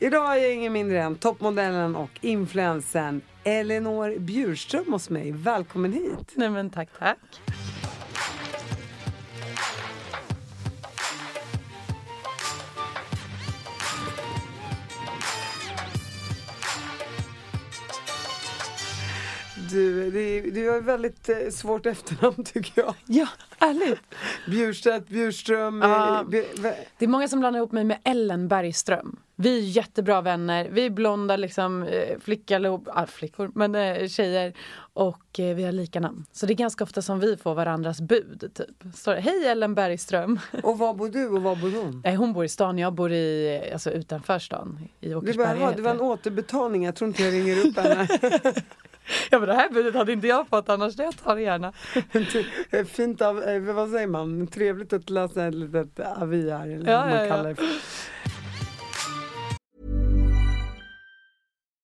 Idag har jag ingen mindre än toppmodellen och influensen Elinor Bjurström hos mig. Välkommen hit! Nej men tack, tack. Du, det, du har ett väldigt eh, svårt efternamn tycker jag. Ja, ärligt. Bjurstedt, Bjurström. Ja. eh, Bj- v- Det är många som blandar ihop mig med Ellen Bergström. Vi är jättebra vänner. Vi är blonda liksom, eh, flicka ah, flickor, men eh, tjejer. Och eh, vi har lika namn. Så det är ganska ofta som vi får varandras bud. Typ. Står det, Hej Ellen Bergström. Och var bor du och var bor hon? Nej, hon bor i stan, jag bor i, alltså, utanför stan. I Åkersberga. "Jaha, det var en återbetalning, jag tror inte jag ringer upp henne. Ja men det här budet hade inte jag fått annars, det jag tar det gärna. Eh, Fint av, eh, vad säger man, trevligt att läsa ett litet avi här, eller Ja, vad man ja, kallar det.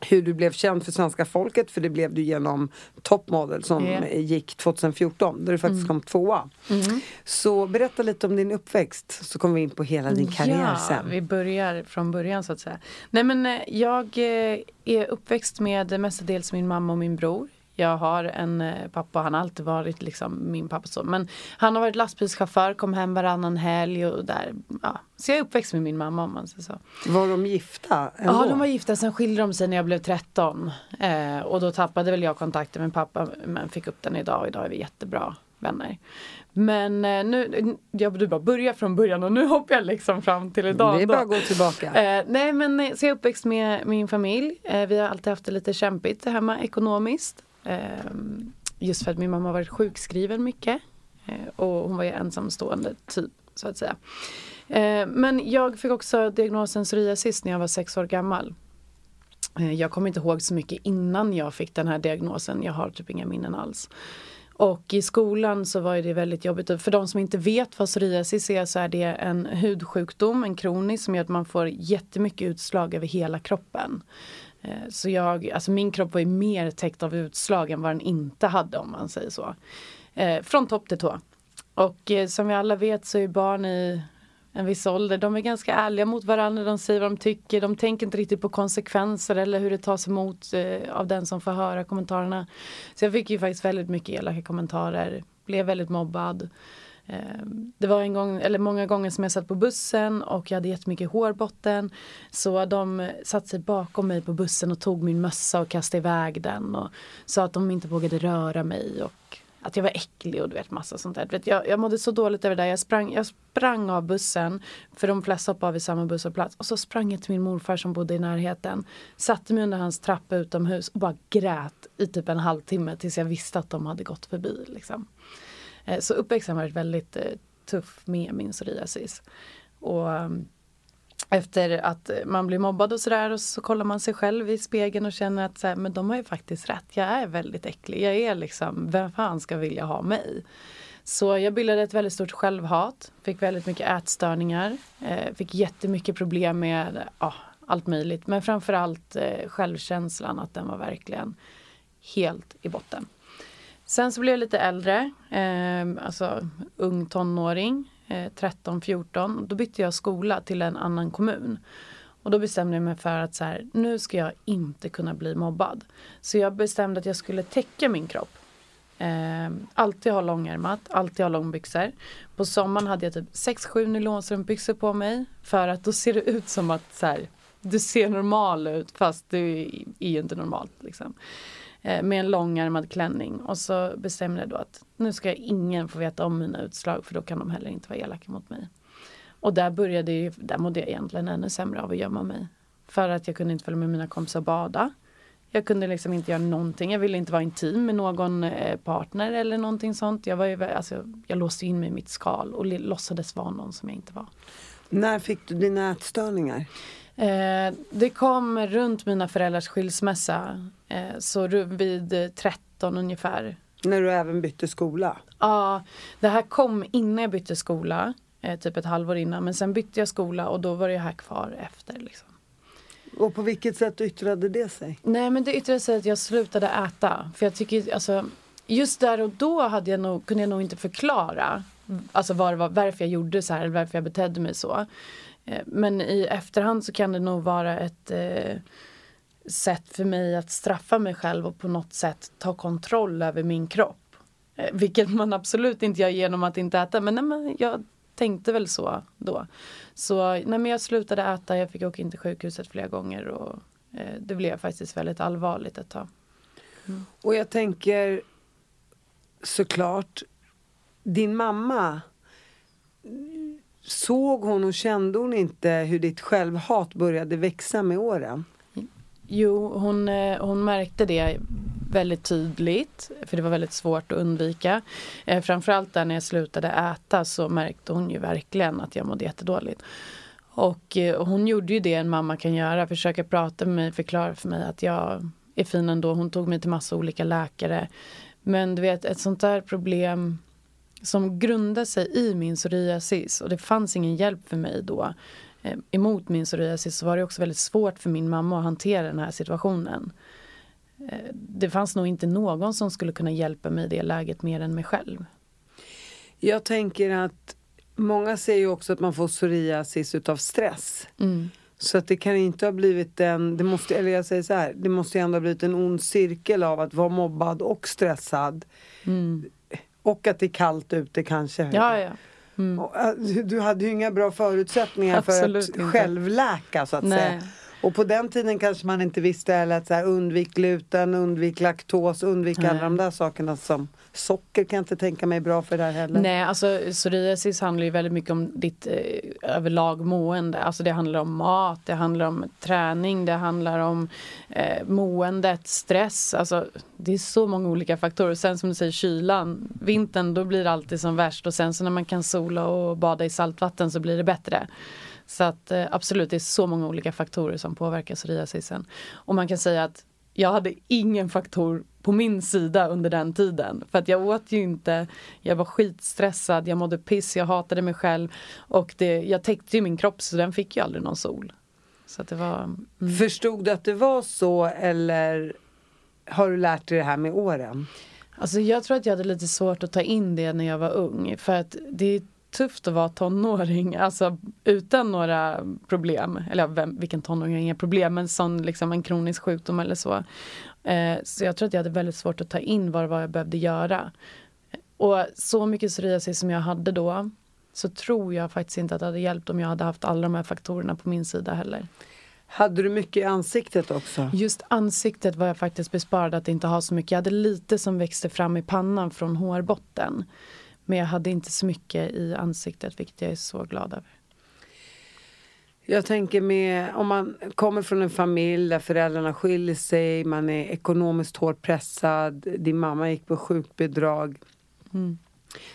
hur du blev känd för svenska folket, för det blev du genom Top Model som eh, gick 2014, där du faktiskt Mm. kom tvåa. Så berätta lite om din uppväxt, så kommer vi in på hela din karriär ja, sen. vi börjar från början så att säga. Nej men eh, jag eh, är uppväxt med mestadels min mamma och min bror. Jag har en eh, pappa, han har alltid varit liksom min pappa så. Men han har varit lastbilschaufför, kom hem varannan helg och där. Ja. Så jag är uppväxt med min mamma om man säger så. Var de gifta? Ändå? Ja, de var gifta, sen skilde de sig när jag blev 13. Eh, och då tappade väl jag kontakten med pappa men fick upp den idag och idag är vi jättebra vänner. Men eh, nu, jag, du bara börja från början och nu hoppar jag liksom fram till idag. Det är bara att gå tillbaka. Eh, nej men eh, så jag är uppväxt med min familj. Eh, vi har alltid haft det lite kämpigt hemma ekonomiskt. Ehm, just för att min mamma har varit sjukskriven mycket. Eh, och hon var ju ensamstående typ så att säga. Ehm, men jag fick också diagnosen psoriasis när jag var sex år gammal. Eh, jag kommer inte ihåg så mycket innan jag fick den här diagnosen. Jag har typ inga minnen alls. Och i skolan så var det väldigt jobbigt. För de som inte vet vad psoriasis är så är det en hudsjukdom, en kronisk som gör att man får jättemycket utslag över hela kroppen. Eh, så jag, alltså min kropp var ju mer täckt av utslag än vad den inte hade om man säger så. Eh, från topp till tå. Och eh, som vi alla vet så är barn i en viss ålder, de är ganska ärliga mot varandra, de säger vad de tycker, de tänker inte riktigt på konsekvenser eller hur det tas emot av den som får höra kommentarerna. Så jag fick ju faktiskt väldigt mycket elaka kommentarer, blev väldigt mobbad. Ehm, det var en gång, eller många gånger som jag satt på bussen och jag hade jättemycket hårbotten. Så de satte sig bakom mig på bussen och tog min mössa och kastade iväg den och sa att de inte vågade röra mig och att jag var äcklig och du vet massa sånt där. Vet, jag, jag mådde så dåligt över det där. Jag sprang, jag sprang av bussen, för de flesta hoppade av i samma busshållplats. Och så sprang jag till min morfar som bodde i närheten. Satte mig under hans trappa utomhus och bara grät i typ en halvtimme tills jag visste att de hade gått förbi. Liksom. Eh, så uppväxten har varit väldigt eh, tuff med min psoriasis. Och ehm, efter att eh, man blir mobbad och sådär och så kollar man sig själv i spegeln och känner att så här, men de har ju faktiskt rätt. Jag är väldigt äcklig. Jag är liksom, vem fan ska vilja ha mig? Så jag bildade ett väldigt stort självhat, fick väldigt mycket ätstörningar, eh, fick jättemycket problem med ja, allt möjligt. Men framförallt eh, självkänslan, att den var verkligen helt i botten. Sen så blev jag lite äldre, eh, alltså ung tonåring, eh, 13-14. Då bytte jag skola till en annan kommun. Och då bestämde jag mig för att så här, nu ska jag inte kunna bli mobbad. Så jag bestämde att jag skulle täcka min kropp. Eh, alltid ha långärmat, alltid ha långbyxor. På sommaren hade jag typ 6-7 nylonstrumpbyxor på mig. För att då ser det ut som att så här, du ser normal ut fast du är ju inte normalt. Liksom. Eh, med en långärmad klänning. Och så bestämde jag då att nu ska ingen få veta om mina utslag för då kan de heller inte vara elaka mot mig. Och där började ju, där mådde jag egentligen ännu sämre av att gömma mig. För att jag kunde inte följa med mina kompisar och bada. Jag kunde liksom inte göra någonting. Jag ville inte vara intim med någon eh, partner eller någonting sånt. Jag, var ju, alltså, jag låste in mig i mitt skal och låtsades vara någon som jag inte var. När fick du dina ätstörningar? Eh, det kom runt mina föräldrars skilsmässa. Eh, så vid 13 ungefär. När du även bytte skola? Ja, det här kom innan jag bytte skola. Eh, typ ett halvår innan. Men sen bytte jag skola och då var det här kvar efter. Liksom. Och på vilket sätt yttrade det sig? Nej men det yttrade sig att jag slutade äta. För jag tycker alltså Just där och då hade jag nog, kunde jag nog inte förklara Alltså var, var, varför jag gjorde så här, varför jag betedde mig så. Eh, men i efterhand så kan det nog vara ett eh, sätt för mig att straffa mig själv och på något sätt ta kontroll över min kropp. Eh, vilket man absolut inte gör genom att inte äta. Men, nej, men jag tänkte väl så då. Så nej, men jag slutade äta, jag fick åka in till sjukhuset flera gånger och eh, det blev faktiskt väldigt allvarligt ett tag. Mm. Och jag tänker såklart, din mamma Såg hon och kände hon inte hur ditt självhat började växa med åren? Jo, hon, eh, hon märkte det väldigt tydligt, för det var väldigt svårt att undvika. Eh, framförallt där när jag slutade äta så märkte hon ju verkligen att jag mådde jättedåligt. Och eh, hon gjorde ju det en mamma kan göra, försöka prata med mig, förklara för mig att jag är fin ändå. Hon tog mig till massa olika läkare. Men du vet, ett sånt där problem som grundar sig i min psoriasis och det fanns ingen hjälp för mig då eh, emot min psoriasis så var det också väldigt svårt för min mamma att hantera den här situationen. Eh, det fanns nog inte någon som skulle kunna hjälpa mig i det läget mer än mig själv. Jag tänker att många säger ju också att man får psoriasis utav stress. Mm. Så att det kan inte ha blivit en, det måste, eller jag säger så här, det måste ändå ha blivit en ond cirkel av att vara mobbad och stressad. Mm. Och att det är kallt ute kanske. Ja, ja. Mm. Äh, du hade ju inga bra förutsättningar för att inte. självläka så att Nej. säga. Och på den tiden kanske man inte visste heller att så här, undvik gluten, undvik laktos, undvik Nej. alla de där sakerna som socker kan jag inte tänka mig är bra för det här heller. Nej, alltså psoriasis handlar ju väldigt mycket om ditt eh, överlag mående. Alltså det handlar om mat, det handlar om träning, det handlar om eh, måendet, stress. Alltså det är så många olika faktorer. Sen som du säger kylan, vintern då blir det alltid som värst och sen så när man kan sola och bada i saltvatten så blir det bättre. Så att eh, absolut, det är så många olika faktorer som påverkar psoriasisen. Och man kan säga att jag hade ingen faktor på min sida under den tiden. För att jag åt ju inte, jag var skitstressad, jag mådde piss, jag hatade mig själv. Och det, jag täckte ju min kropp så den fick ju aldrig någon sol. Så att det var... Mm. Förstod du att det var så eller har du lärt dig det här med åren? Alltså jag tror att jag hade lite svårt att ta in det när jag var ung. För att det är tufft att vara tonåring, alltså utan några problem. Eller vem, vilken tonåring har inga problem, men sån liksom en kronisk sjukdom eller så. Eh, så jag tror att jag hade väldigt svårt att ta in vad var jag behövde göra. Och så mycket psoriasis som jag hade då så tror jag faktiskt inte att det hade hjälpt om jag hade haft alla de här faktorerna på min sida heller. Hade du mycket i ansiktet också? Just ansiktet var jag faktiskt besparad att inte ha så mycket. Jag hade lite som växte fram i pannan från hårbotten. Men jag hade inte så mycket i ansiktet, vilket jag är så glad över. Jag tänker med, om man kommer från en familj där föräldrarna skiljer sig, man är ekonomiskt hårt pressad, din mamma gick på sjukbidrag. Mm.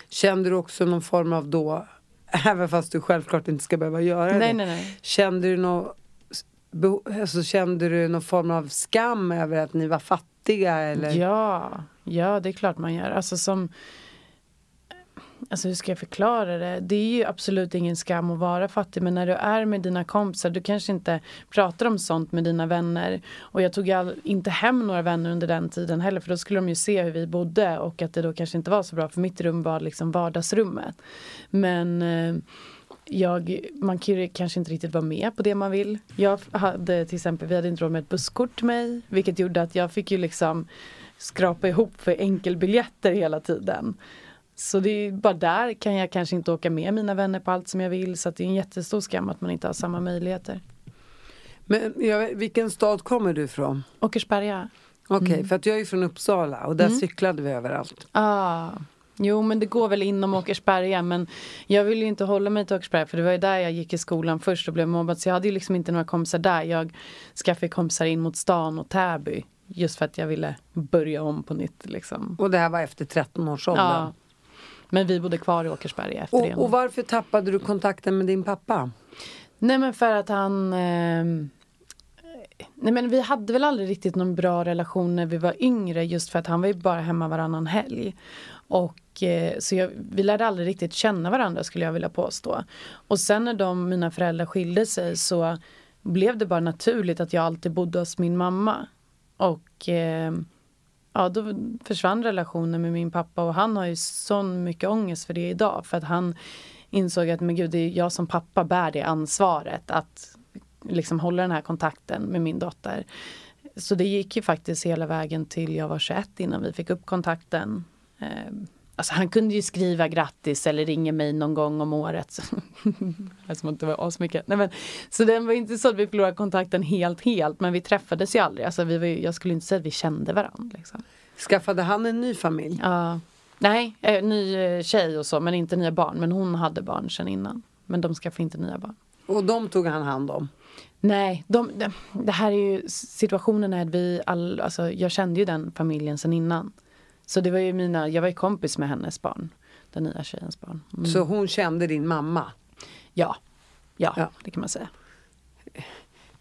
Kände du också någon form av då, även fast du självklart inte ska behöva göra nej, det. Nej, nej. Kände du någon, alltså, kände du någon form av skam över att ni var fattiga eller? Ja, ja det är klart man gör. Alltså som Alltså hur ska jag förklara det? Det är ju absolut ingen skam att vara fattig men när du är med dina kompisar du kanske inte pratar om sånt med dina vänner. Och jag tog all, inte hem några vänner under den tiden heller för då skulle de ju se hur vi bodde och att det då kanske inte var så bra för mitt rum var liksom vardagsrummet. Men eh, jag, man kan ju kanske inte riktigt vara med på det man vill. Jag hade till exempel, vi hade inte råd med ett busskort till mig vilket gjorde att jag fick ju liksom skrapa ihop för enkelbiljetter hela tiden. Så det är bara där kan jag kanske inte åka med mina vänner på allt som jag vill så det är en jättestor skam att man inte har samma möjligheter. Men ja, vilken stad kommer du ifrån? Åkersberga. Okej, okay, mm. för att jag är från Uppsala och där mm. cyklade vi överallt. Ah. Jo men det går väl inom Åkersberga men jag vill ju inte hålla mig till Åkersberga för det var ju där jag gick i skolan först och blev mobbad så jag hade ju liksom inte några kompisar där. Jag skaffade kompisar in mot stan och Täby just för att jag ville börja om på nytt liksom. Och det här var efter 13 års ålder? Ja. Men vi bodde kvar i Åkersberga efter och, det. Och varför tappade du kontakten med din pappa? Nej men för att han eh, Nej men vi hade väl aldrig riktigt någon bra relation när vi var yngre just för att han var ju bara hemma varannan helg. Och eh, så jag, vi lärde aldrig riktigt känna varandra skulle jag vilja påstå. Och sen när de, mina föräldrar skilde sig så blev det bara naturligt att jag alltid bodde hos min mamma. Och eh, ja, då försvann relationen med min pappa och han har ju så mycket ångest för det idag. För att han insåg att men gud, det är jag som pappa bär det ansvaret att liksom hålla den här kontakten med min dotter. Så det gick ju faktiskt hela vägen till jag var 21 innan vi fick upp kontakten. Ehm, Alltså han kunde ju skriva grattis eller ringa mig någon gång om året. Som att det var asmycket. Nej, men, så det var inte så att vi förlorade kontakten helt helt men vi träffades ju aldrig. Alltså, vi var, jag skulle inte säga att vi kände varandra. Liksom. Skaffade han en ny familj? Ja. Nej, eh, ny eh, tjej och så men inte nya barn. Men hon hade barn sedan innan. Men de skaffade inte nya barn. Och de tog han hand om? Nej, de, de, det här är ju situationen är att vi all, alltså jag kände ju den familjen sedan innan. Så det var ju mina, jag var ju kompis med hennes barn. Den nya tjejens barn. Mm. Så hon kände din mamma? Ja. ja, ja, det kan man säga.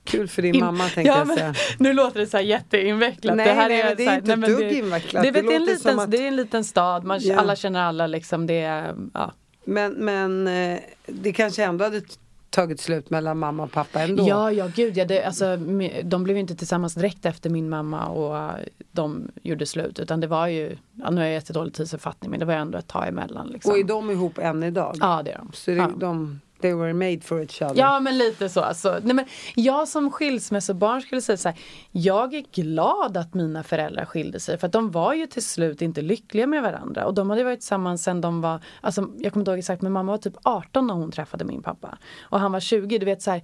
Kul för din In, mamma tänkte ja, jag säga. Nu låter det så här jätteinvecklat. Nej, det här nej, är, det är inte ett dugg invecklat. Det, det, det, är en liten, att... det är en liten stad, man, ja. alla känner alla liksom. Det är, ja. Men, men eh, det kanske ändå hade tagit slut mellan mamma och pappa ändå. Ja, ja gud ja. Det, alltså, de blev inte tillsammans direkt efter min mamma och uh, de gjorde slut. Utan det var ju, ja, nu har jag jättedålig tidsuppfattning men det var ändå ett tag emellan. Liksom. Och är de ihop än idag? Ja det är de. Så det, ja. de They were made for each other. Ja men lite så. Alltså. Nej, men jag som skilsmässobarn skulle säga så här, Jag är glad att mina föräldrar skilde sig för att de var ju till slut inte lyckliga med varandra. Och de hade varit tillsammans sen de var, alltså, jag kommer inte ihåg exakt men mamma var typ 18 när hon träffade min pappa. Och han var 20. Du vet så här,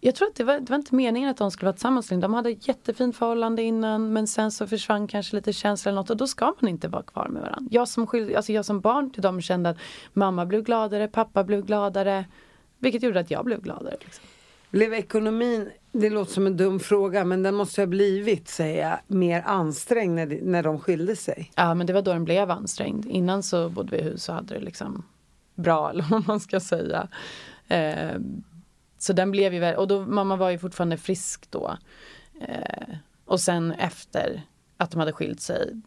jag tror att det var, det var inte meningen att de skulle vara tillsammans. De hade ett jättefint förhållande innan men sen så försvann kanske lite känsla eller något och då ska man inte vara kvar med varandra. Jag som, alltså jag som barn till dem kände att mamma blev gladare, pappa blev gladare. Vilket gjorde att jag blev gladare. Liksom. Blev ekonomin, det låter som en dum fråga men den måste ha blivit, säger jag, mer ansträngd när, de, när de skilde sig? Ja men det var då den blev ansträngd. Innan så bodde vi i hus och hade det liksom bra eller vad man ska säga. Eh, så den blev ju och då, mamma var ju fortfarande frisk då. Eh, och sen efter att de hade skilt sig,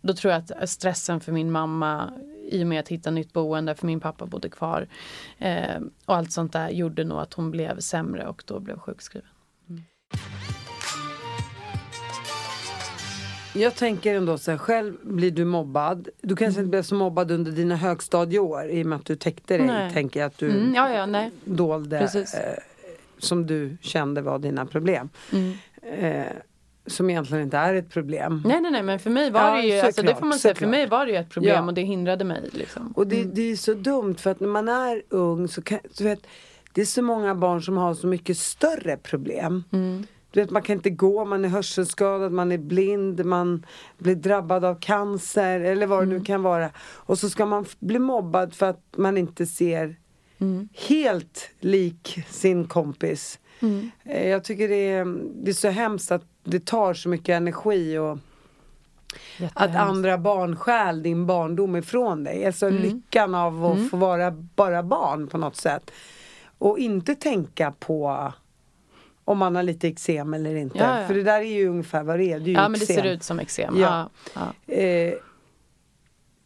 då tror jag att stressen för min mamma i och med att hitta nytt boende, för min pappa bodde kvar eh, och allt sånt där gjorde nog att hon blev sämre och då blev sjukskriven. Jag tänker ändå så här, själv blir du mobbad. Du kanske mm. inte blev så mobbad under dina högstadieår i och med att du täckte dig. Nej. Tänker jag att du mm, ja, ja, nej. dolde eh, som du kände var dina problem. Mm. Eh, som egentligen inte är ett problem. Nej nej nej men för mig var ja, det ju, alltså, det får man säga, för mig var det ju ett problem ja. och det hindrade mig. Liksom. Och det, mm. det är så dumt för att när man är ung så kan, så vet, det är så många barn som har så mycket större problem. Mm. Du vet, man kan inte gå, man är hörselskadad, man är blind, man blir drabbad av cancer eller vad det mm. nu kan vara. Och så ska man bli mobbad för att man inte ser mm. helt lik sin kompis. Mm. Eh, jag tycker det är, det är så hemskt att det tar så mycket energi och att andra barn stjäl din barndom ifrån dig. Alltså mm. lyckan av att mm. få vara bara barn på något sätt. Och inte tänka på om man har lite eksem eller inte. Ja, ja. För det där är ju ungefär vad det är. Det är ja men det ser ut som eksem. Ja. ja. Eh,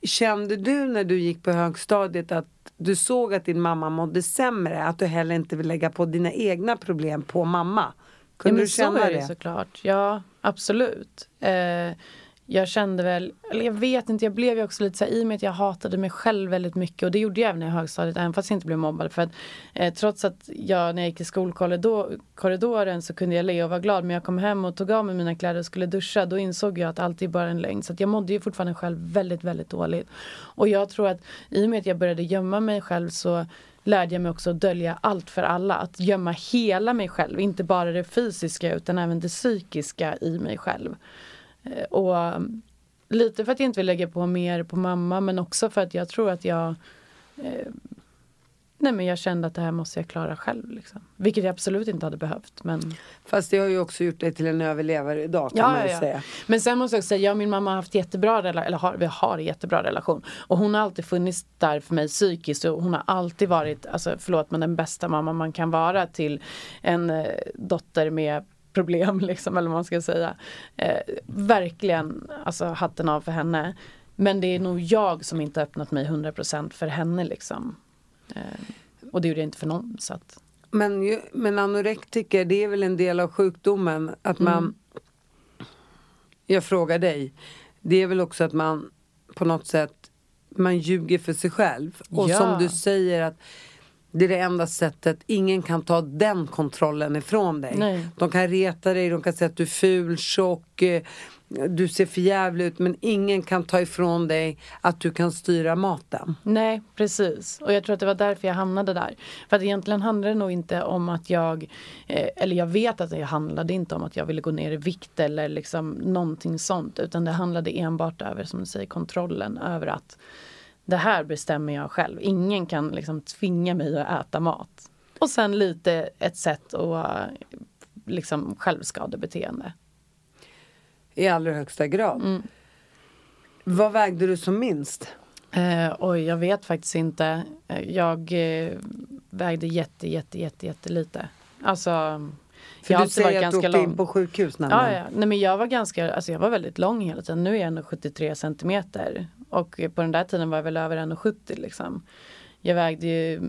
Kände du när du gick på högstadiet att du såg att din mamma mådde sämre? Att du heller inte vill lägga på dina egna problem på mamma? Kunde ja, du känna så är det? det? såklart. Ja, absolut. Eh, jag kände väl, eller jag vet inte, jag blev ju också lite så här, i och med att jag hatade mig själv väldigt mycket och det gjorde jag även i högstadiet, även fast jag inte blev mobbad. För att eh, trots att jag när jag gick i skolkorridoren så kunde jag le och vara glad, men jag kom hem och tog av mig mina kläder och skulle duscha, då insåg jag att allt är bara en lögn. Så att jag mådde ju fortfarande själv väldigt, väldigt dåligt. Och jag tror att i och med att jag började gömma mig själv så lärde jag mig också att dölja allt för alla. Att gömma hela mig själv, inte bara det fysiska utan även det psykiska i mig själv. Eh, och um, lite för att jag inte vill lägga på mer på mamma men också för att jag tror att jag eh, Nej men jag kände att det här måste jag klara själv. Liksom. Vilket jag absolut inte hade behövt. Men... Fast det har ju också gjort dig till en överlevare idag kan Ja, man ju ja, säga. Men sen måste jag också säga, jag och min mamma har haft jättebra relation, eller har, vi har en jättebra relation. Och hon har alltid funnits där för mig psykiskt och hon har alltid varit, alltså förlåt men den bästa mamma man kan vara till en eh, dotter med problem liksom eller vad man ska säga. Eh, verkligen, alltså hatten av för henne. Men det är nog jag som inte öppnat mig 100% för henne liksom. Eh, och det gjorde jag inte för någon så att. Men, men anorektiker, det är väl en del av sjukdomen att man... Mm. Jag frågar dig. Det är väl också att man på något sätt man ljuger för sig själv. Och Ja. som du säger att det är det enda sättet, ingen kan ta den kontrollen ifrån dig. Nej. De kan reta dig, de kan säga att du är ful, tjock, eh, du ser för jävligt ut men ingen kan ta ifrån dig att du kan styra maten. Nej, precis. Och jag tror att det var därför jag hamnade där. För att egentligen handlade det nog inte om att jag, eh, eller jag vet att det handlade inte om att jag ville gå ner i vikt eller liksom någonting sånt. Utan det handlade enbart över, som du säger, kontrollen över att det här bestämmer jag själv. Ingen kan liksom tvinga mig att äta mat. Och sen lite ett sätt att liksom självskadebeteende. I allra högsta grad. Vad vägde du som minst? Eh, oj, jag vet faktiskt inte. Eh, Jag eh, vägde jätte, jätte, jätte, jättelite. Alltså, För jag du säger att du ganska åkte in lång. på sjukhus Ja, ja. Nej, men jag var ganska, alltså jag var väldigt lång hela tiden. Nu är jag ändå 73 centimeter. Och på den där tiden var jag väl över 1,70 liksom. Jag vägde ju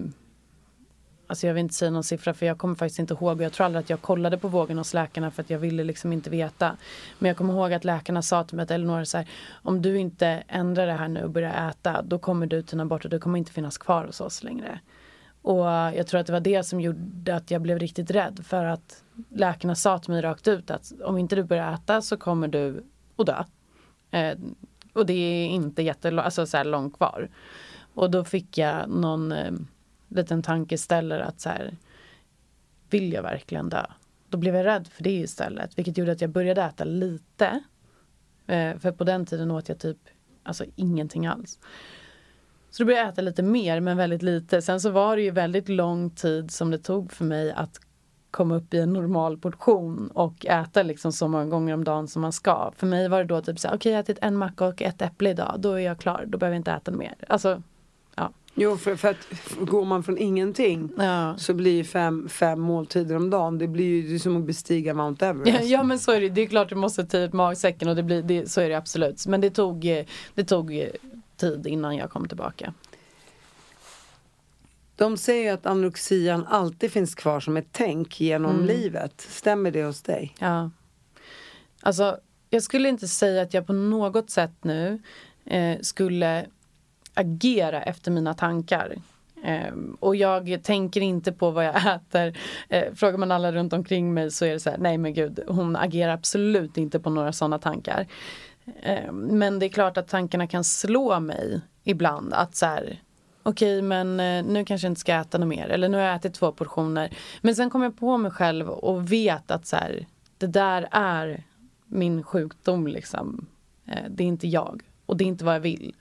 Alltså jag vill inte säga någon siffra för jag kommer faktiskt inte ihåg och jag tror aldrig att jag kollade på vågen hos läkarna för att jag ville liksom inte veta. Men jag kommer ihåg att läkarna sa till mig att Elinor så här, om du inte ändrar det här nu och börjar äta då kommer du tyna bort och du kommer inte finnas kvar hos oss längre. Och jag tror att det var det som gjorde att jag blev riktigt rädd för att läkarna sa till mig rakt ut att om inte du börjar äta så kommer du att dö. Eh, och det är inte jättelångt, alltså så långt kvar. Och då fick jag någon eh, liten tankeställare att så här, vill jag verkligen dö? Då blev jag rädd för det istället, vilket gjorde att jag började äta lite. Eh, för på den tiden åt jag typ alltså ingenting alls. Så då började jag äta lite mer, men väldigt lite. Sen så var det ju väldigt lång tid som det tog för mig att komma upp i en normal portion och äta liksom så många gånger om dagen som man ska. För mig var det då typ så här, okej jag har ätit en macka och ett äpple idag, då är jag klar, då behöver jag inte äta mer. Alltså, ja. Jo, för, för att går man från ingenting Ja. så blir fem, fem måltider om dagen, det blir ju det är som att bestiga Mount Everest. Ja, ja men så är det, det är klart du måste ta ut magsäcken och det blir, det, så är det absolut. Men det tog, det tog eh, tid innan jag kom tillbaka. De säger ju att anorexian alltid finns kvar som ett tänk genom Mm. livet. Stämmer det hos dig? Ja. Alltså, jag skulle inte säga att jag på något sätt nu eh, skulle agera efter mina tankar. Eh, och jag tänker inte på vad jag äter. Eh, frågar man alla runt omkring mig så är det så här, nej men gud, hon agerar absolut inte på några sådana tankar. Eh, men det är klart att tankarna kan slå mig ibland att så här, okej men eh, nu kanske jag inte ska äta något mer eller nu har jag ätit två portioner. Men sen kommer jag på mig själv och vet att så här, det där är min sjukdom liksom. Eh, det är inte jag och det är inte vad jag vill.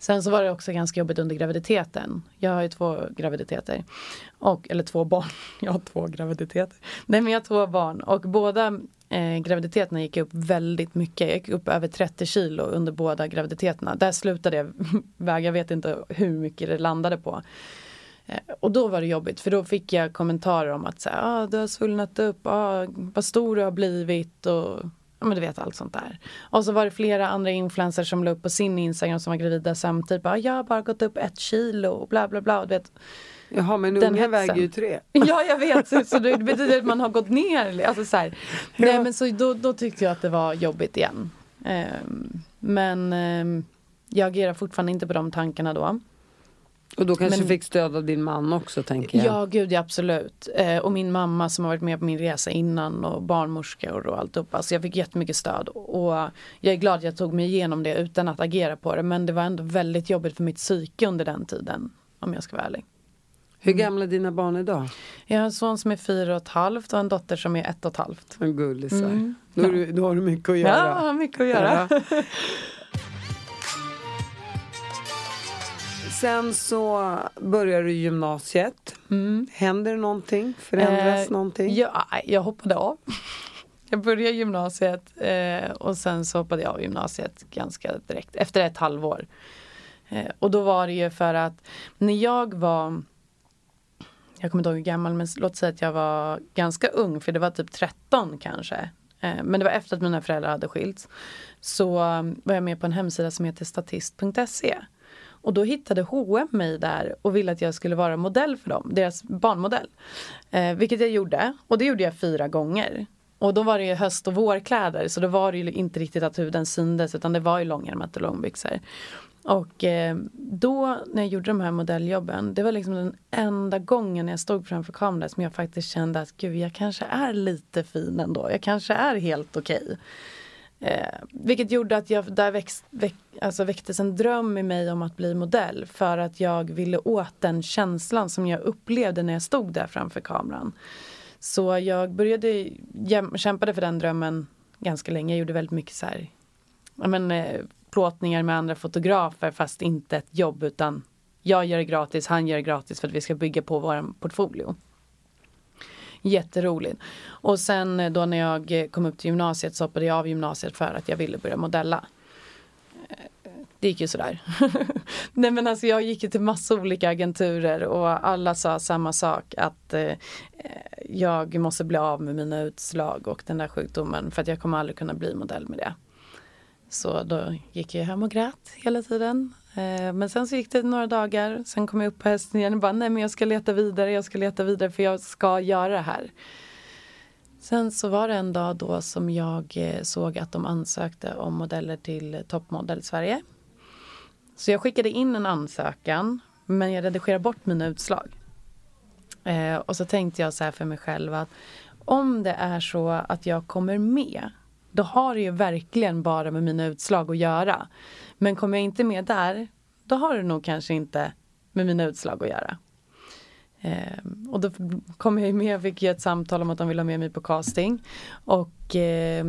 Sen så var det också ganska jobbigt under graviditeten. Jag har ju två graviditeter. Och, eller två barn. Jag har två graviditeter. Nej men jag har två barn och båda eh, graviditeterna gick jag upp väldigt mycket. Jag gick upp över 30 kilo under båda graviditeterna. Där slutade jag väga, jag vet inte hur mycket det landade på. Eh, och då var det jobbigt för då fick jag kommentarer om att så här, ah, du har svullnat upp, ah, vad stor du har blivit och ja, men du vet allt sånt där. Och så var det flera andra influencers som la upp på sin Instagram som var gravida samtidigt. Bara, jag har bara gått upp ett kilo och bla bla bla. Du vet. Jaha, men Den hetsen. väger ju tre. Ja jag vet, så, så det betyder att man har gått ner. Alltså, så här. Nej men så då, då tyckte jag att det var jobbigt igen. Ehm, men ehm, jag agerar fortfarande inte på de tankarna då. Och då kanske Men- fick stöd av din man också tänker jag. Ja, gud ja, absolut. Eh, och min mamma som har varit med på min resa innan och barnmorskor och alltihopa. Så jag fick jättemycket stöd. Och jag är glad att jag tog mig igenom det utan att agera på det. Men det var ändå väldigt jobbigt för mitt psyke under den tiden. Om jag ska vara ärlig. Hur gamla är dina barn idag? Jag har en son som är fyra och ett halvt och en dotter som är ett och ett halvt. En gullisar. Mm. Då, du, då har du mycket att göra. Ja, mycket att göra. Ja. Sen så börjar du gymnasiet. Händer det någonting? Förändras Mm. Eh, någonting? Ja, jag hoppade av. Jag började gymnasiet eh, och sen så hoppade jag av gymnasiet ganska direkt efter ett halvår. Eh, och då var det ju för att när jag var jag kommer inte ihåg hur gammal men låt säga att jag var ganska ung för det var typ 13 kanske. Eh, men det var efter att mina föräldrar hade skilts. Så eh, var jag med på en hemsida som heter statist.se. Och då hittade H&M mig där och ville att jag skulle vara modell för dem, deras barnmodell. Eh, vilket jag gjorde och det gjorde jag fyra gånger. Och då var det ju höst och vårkläder så då var det ju inte riktigt att huden syndes utan det var ju långärmat och långbyxor. Och eh, då när jag gjorde de här modelljobben, det var liksom den enda gången jag stod framför kameran som jag faktiskt kände att gud, jag kanske är lite fin ändå. Jag kanske är helt okej. Eh, vilket gjorde att jag, där växt, väck, alltså väcktes en dröm i mig om att bli modell för att jag ville åt den känslan som jag upplevde när jag stod där framför kameran. Så jag började, jäm, kämpade för den drömmen ganska länge. Jag gjorde väldigt mycket så här, ja, men, eh, plåtningar med andra fotografer fast inte ett jobb utan jag gör det gratis, han gör det gratis för att vi ska bygga på vår portfolio. Jätteroligt. Och sen eh, då när jag eh, kom upp till gymnasiet så hoppade jag av gymnasiet för att jag ville börja modella. Eh, det gick ju sådär. Nej men alltså jag gick ju till massa olika agenturer och alla sa samma sak att eh, jag måste bli av med mina utslag och den där sjukdomen för att jag kommer aldrig kunna bli modell med det. Så då gick jag hem och grät hela tiden. Eh, men sen så gick det några dagar, sen kom jag upp på hästen igen och bara nej men jag ska leta vidare, jag ska leta vidare för jag ska göra det här. Sen så var det en dag då som jag eh, såg att de ansökte om modeller till Toppmodell Sverige. Så jag skickade in en ansökan men jag redigerade bort mina utslag. Eh, och så tänkte jag så här för mig själv att om det är så att jag kommer med då har det ju verkligen bara med mina utslag att göra. Men kommer jag inte med där, då har det nog kanske inte med mina utslag att göra. Eh, och då kom jag ju med, fick ju ett samtal om att de ville ha med mig på casting. Och eh,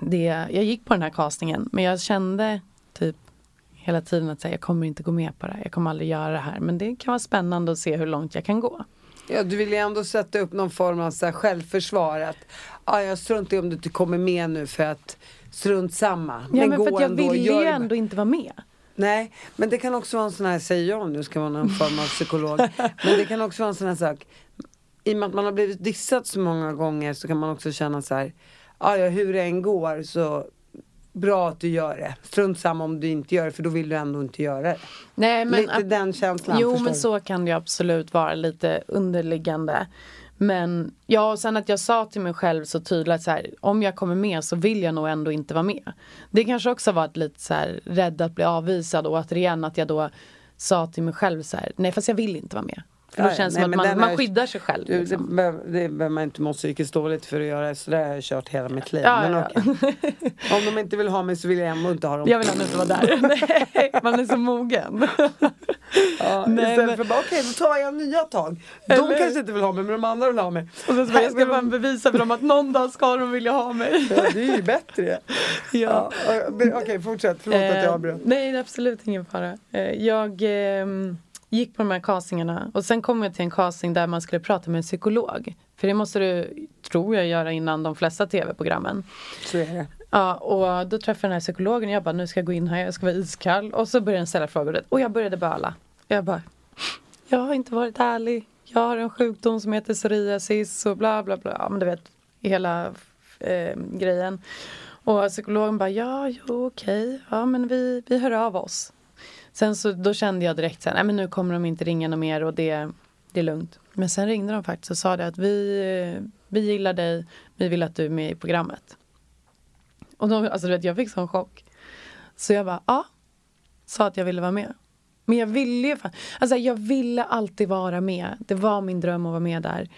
det, jag gick på den här castingen men jag kände typ hela tiden att här, jag kommer inte gå med på det här, jag kommer aldrig göra det här. Men det kan vara spännande att se hur långt jag kan gå. Ja, du vill ju ändå sätta upp någon form av så här självförsvar. Att, ah, jag struntar i om du inte kommer med nu för att strunt samma. Ja men, för gå att jag ville ju ändå inte vara med. Nej, men det kan också vara en sån här, säger jag nu ska vara någon form av psykolog. men det kan också vara en sån här sak. I och med att man har blivit dissad så många gånger så kan man också känna så här. "Ah, Ja, hur det än går så bra att du gör det. Strunt samma om du inte gör det för då vill du ändå inte göra det. Nej, men Lite att- den känslan. Jo men du? så kan det absolut vara lite underliggande. Men ja, och sen att jag sa till mig själv så tydligt så här, om jag kommer med så vill jag nog ändå inte vara med. Det kanske också varit lite så här rädd att bli avvisad och återigen att jag då sa till mig själv så här, nej fast jag vill inte vara med. För då Ja, känns det som att man, man skyddar sig själv. Du, det, Liksom. det behöver man inte må psykiskt dåligt för att göra. Så det har jag kört hela mitt liv. Ja, men ja. okej. Om de inte vill ha mig så vill jag ändå inte ha dem. Jag vill ändå inte vara där. nej, man är så mogen. Ja, Nej, istället men- för bara okej då tar jag nya tag. De Eller- kanske inte vill ha mig men de andra vill ha mig. Och så bara, jag ska bara bevisa för dem att någon dag ska de vilja ha mig. Ja, det är ju bättre. ja. Ja, eh, Okej fortsätt, förlåt att jag Eh, avbröt. Nej, absolut ingen fara. Eh, jag ehm, gick på de här castingarna och sen kom jag till en casting där man skulle prata med en psykolog. För det måste du, tror jag, göra innan de flesta tv-programmen. Så är det. Ja, och då träffade jag den här psykologen och jag bara, nu ska jag gå in här, jag ska vara iskall. Och så började den ställa frågor och jag började böla. Jag bara, jag har inte varit ärlig. Jag har en sjukdom som heter psoriasis och bla bla bla. Ja, men du vet, hela eh, grejen. Och psykologen bara, ja, jo, okej, ja men vi, vi hör av oss. Sen så då kände jag direkt så här, nej men nu kommer de inte ringa något mer och det, det är lugnt. Men sen ringde de faktiskt och sa det att vi, vi gillar dig, vi vill att du är med i programmet. Och då, alltså du vet, jag fick sån chock. Så jag bara, ja. Sa att jag ville vara med. Men jag ville ju, fan, alltså jag ville alltid vara med. Det var min dröm att vara med där.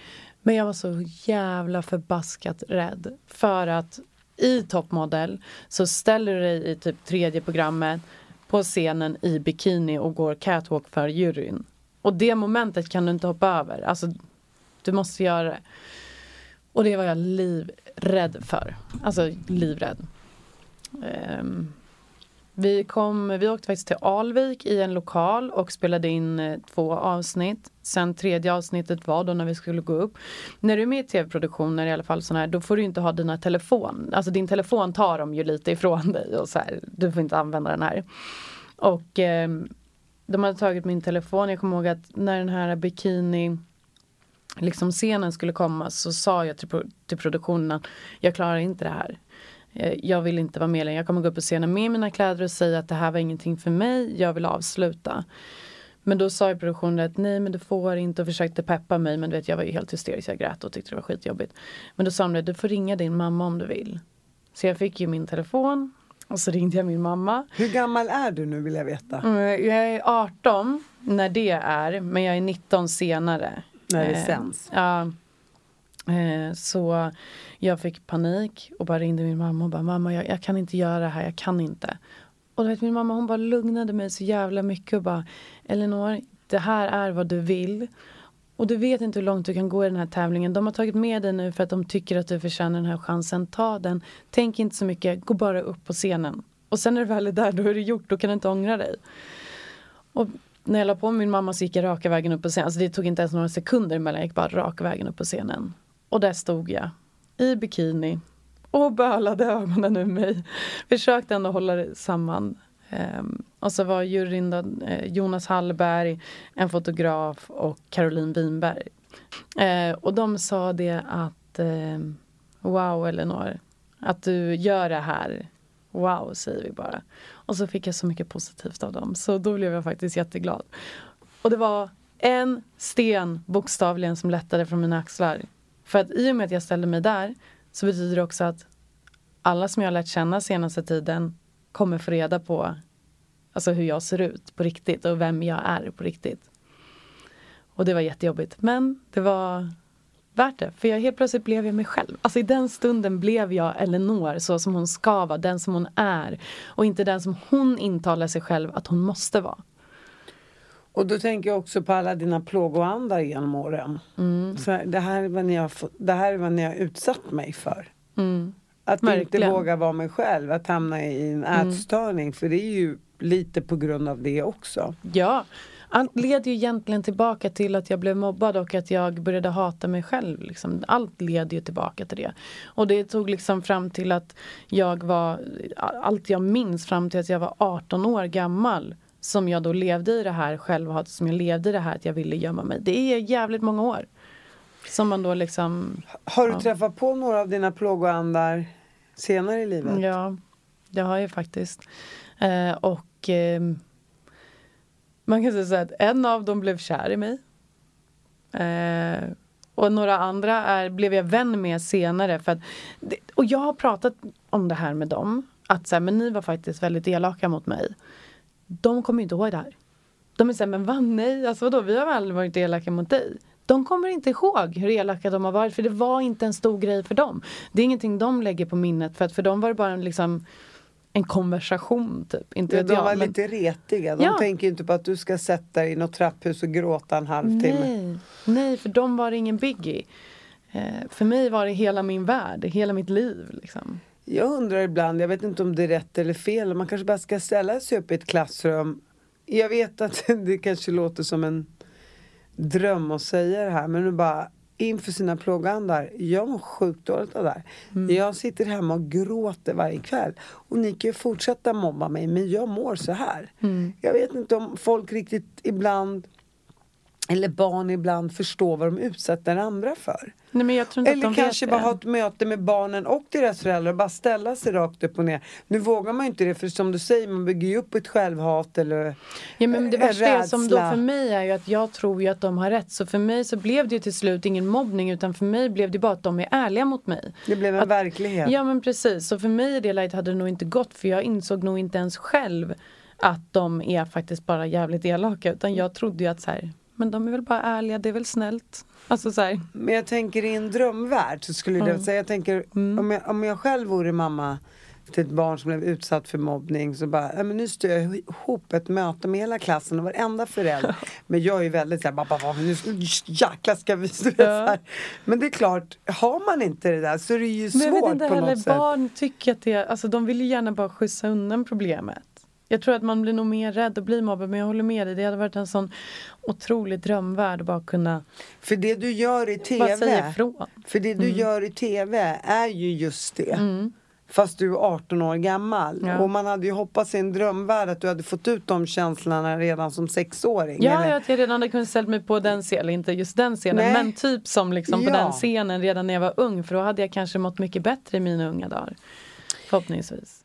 Men jag var så jävla förbaskat rädd. För att i toppmodell så ställer du dig i typ tredje programmet på scenen i bikini och går catwalk för juryn. Och det momentet kan du inte hoppa över. Alltså, du måste göra det. Och det var jag livrädd för. Alltså livrädd. Um, vi, kom, vi åkte faktiskt till Alvik i en lokal och spelade in eh, två avsnitt. Sen tredje avsnittet var då när vi skulle gå upp. När du är med i tv-produktioner i alla fall sån här, då får du inte ha dina telefon. Alltså din telefon tar de ju lite ifrån dig och så här, du får inte använda den här. Och eh, de hade tagit min telefon. Jag kommer ihåg att när den här bikini liksom scenen skulle komma så sa jag till, till produktionen att jag klarar inte det här. Eh, jag vill inte vara med längre. Jag kommer gå upp på scenen med mina kläder och säga att det här var ingenting för mig. Jag vill avsluta. Men då sa ju produktionen att nej men du får inte och försökte peppa mig men du vet jag var ju helt hysterisk. Jag grät och tyckte det var skitjobbigt. Men då sa de du får ringa din mamma om du vill. Så jag fick ju min telefon och så ringde jag min mamma. Hur gammal är du nu vill jag veta? Mm, jag är 18 när det är men jag är 19 senare. När det sänds? Ja. Eh, så jag fick panik och bara ringde min mamma och bara mamma jag, jag, kan inte göra det här, jag kan inte. Och du vet min mamma hon bara lugnade mig så jävla mycket och bara Elinor, det här är vad du vill. Och du vet inte hur långt du kan gå i den här tävlingen. De har tagit med dig nu för att de tycker att du förtjänar den här chansen. Ta den. Tänk inte så mycket, gå bara upp på scenen. Och sen när du väl är där, då är det gjort, då kan du inte ångra dig. Och när jag la på min mamma så gick jag raka vägen upp på scenen. Alltså det tog inte ens några sekunder emellan, jag gick bara raka vägen upp på scenen. Och där stod jag i bikini och bölade ögonen ur mig. Försökte ändå hålla det samman. Um, och så var juryn då, eh, Jonas Hallberg, en fotograf och Caroline Winberg. Uh, och de sa det att uh, Wow Elinor, att du gör det här. Wow säger vi bara. Och så fick jag så mycket positivt av dem så då blev jag faktiskt jätteglad. Och det var en sten bokstavligen som lättade från mina axlar för att i och med att jag ställde mig där så betyder det också att alla som jag har lärt känna senaste tiden kommer få reda på alltså hur jag ser ut på riktigt och vem jag är på riktigt. Och det var jättejobbigt. Men det var värt det. För jag, helt plötsligt blev jag mig själv. Alltså i den stunden blev jag Eleanor så som hon ska vara, den som hon är. Och inte den som hon intalar sig själv att hon måste vara. Och då tänker jag också på alla dina plågoandar genom åren. Mm. Så det, här är vad ni har, det här är vad ni har utsatt mig för. Mm. Att Verkligen. inte våga vara mig själv, att hamna i en mm. ätstörning. Mm. För det är ju lite på grund av det också. Ja, allt leder ju egentligen tillbaka till att jag blev mobbad och att jag började hata mig själv. Liksom. Allt leder ju tillbaka till det. Och det tog liksom fram till att jag var, allt jag minns fram till att jag var 18 år gammal som jag då levde i det här självhatet, som jag levde i det här att jag ville gömma mig. Det är jävligt många år. Som man då liksom... Har du ja. träffat på några av dina plågoandar senare i livet? Ja, det har jag faktiskt. Eh, och eh, man kan säga så att en av dem blev kär i mig. Eh, och några andra är, blev jag vän med senare. För att, och jag har pratat om det här med dem. Att så här, men ni var faktiskt väldigt elaka mot mig de kommer inte ihåg det här. De är såhär, men vad nej, alltså vadå, vi har aldrig varit elaka mot dig. De kommer inte ihåg hur elaka de har varit för det var inte en stor grej för dem. Det är ingenting de lägger på minnet för att för dem var det bara en, liksom, en konversation typ. Inte ja, de jag, var men... lite retiga. De ja. tänker inte på att du ska sätta dig i något trapphus och gråta en halvtimme. Nej, nej för dem var det ingen biggie. Eh, för mig var det hela min värld, hela mitt liv. Liksom. Jag undrar ibland, jag vet inte om det är rätt eller fel, man kanske bara ska ställa sig upp i ett klassrum. Jag vet att det kanske låter som en dröm att säga det här, men nu bara inför sina plågoandar. Jag mår sjukt dåligt av det här. Mm. Jag sitter hemma och gråter varje kväll. Och ni kan ju fortsätta mobba mig, men jag mår så här. Mm. Jag vet inte om folk riktigt ibland eller barn ibland förstår vad de utsätter andra för. Nej, Eller kanske bara det. ha ett möte med barnen och deras föräldrar och bara ställa sig rakt upp och ner. Nu vågar man ju inte det för som du säger, man bygger ju upp ett självhat eller Ja, men det värsta är som då för mig är ju att jag tror ju att de har rätt. Så för mig så blev det ju till slut ingen mobbning utan för mig blev det bara att de är ärliga mot mig. Det blev en Att- verklighet. Ja men precis. Så för mig i det läget hade det nog inte gått för jag insåg nog inte ens själv att de är faktiskt bara jävligt elaka. Utan jag trodde ju att så här, men de är väl bara ärliga, det är väl snällt. Alltså så här, Men jag tänker i en drömvärld så skulle jag säga, jag tänker Mm. om, jag, om jag själv vore mamma till ett barn som blev utsatt för mobbning så bara, ja, men nu styr jag ihop ett möte med hela klassen och varenda förälder. men jag är ju väldigt såhär, bara, bara, nu ska, jäklar ska vi så Ja. här. Men det är klart, har man inte det där så är det ju Men jag vet svårt inte på heller, något sätt. barn tycker att det, alltså de vill ju gärna bara skjutsa undan problemet. Jag tror att man blir nog mer rädd att bli mobbad men jag håller med dig. Det hade varit en sån otrolig drömvärld att bara kunna För det du gör i säga TV, ifrån. för det du Mm. gör i TV är ju just det. Fast du är 18 år gammal. Ja. Och man hade ju hoppats i en drömvärld att du hade fått ut de känslorna redan som sexåring. Ja, eller? att jag redan hade kunnat ställa mig på den scenen, inte just den scenen Nej. men typ som liksom på Ja. den scenen redan när jag var ung för då hade jag kanske mått mycket bättre i mina unga dagar. Förhoppningsvis.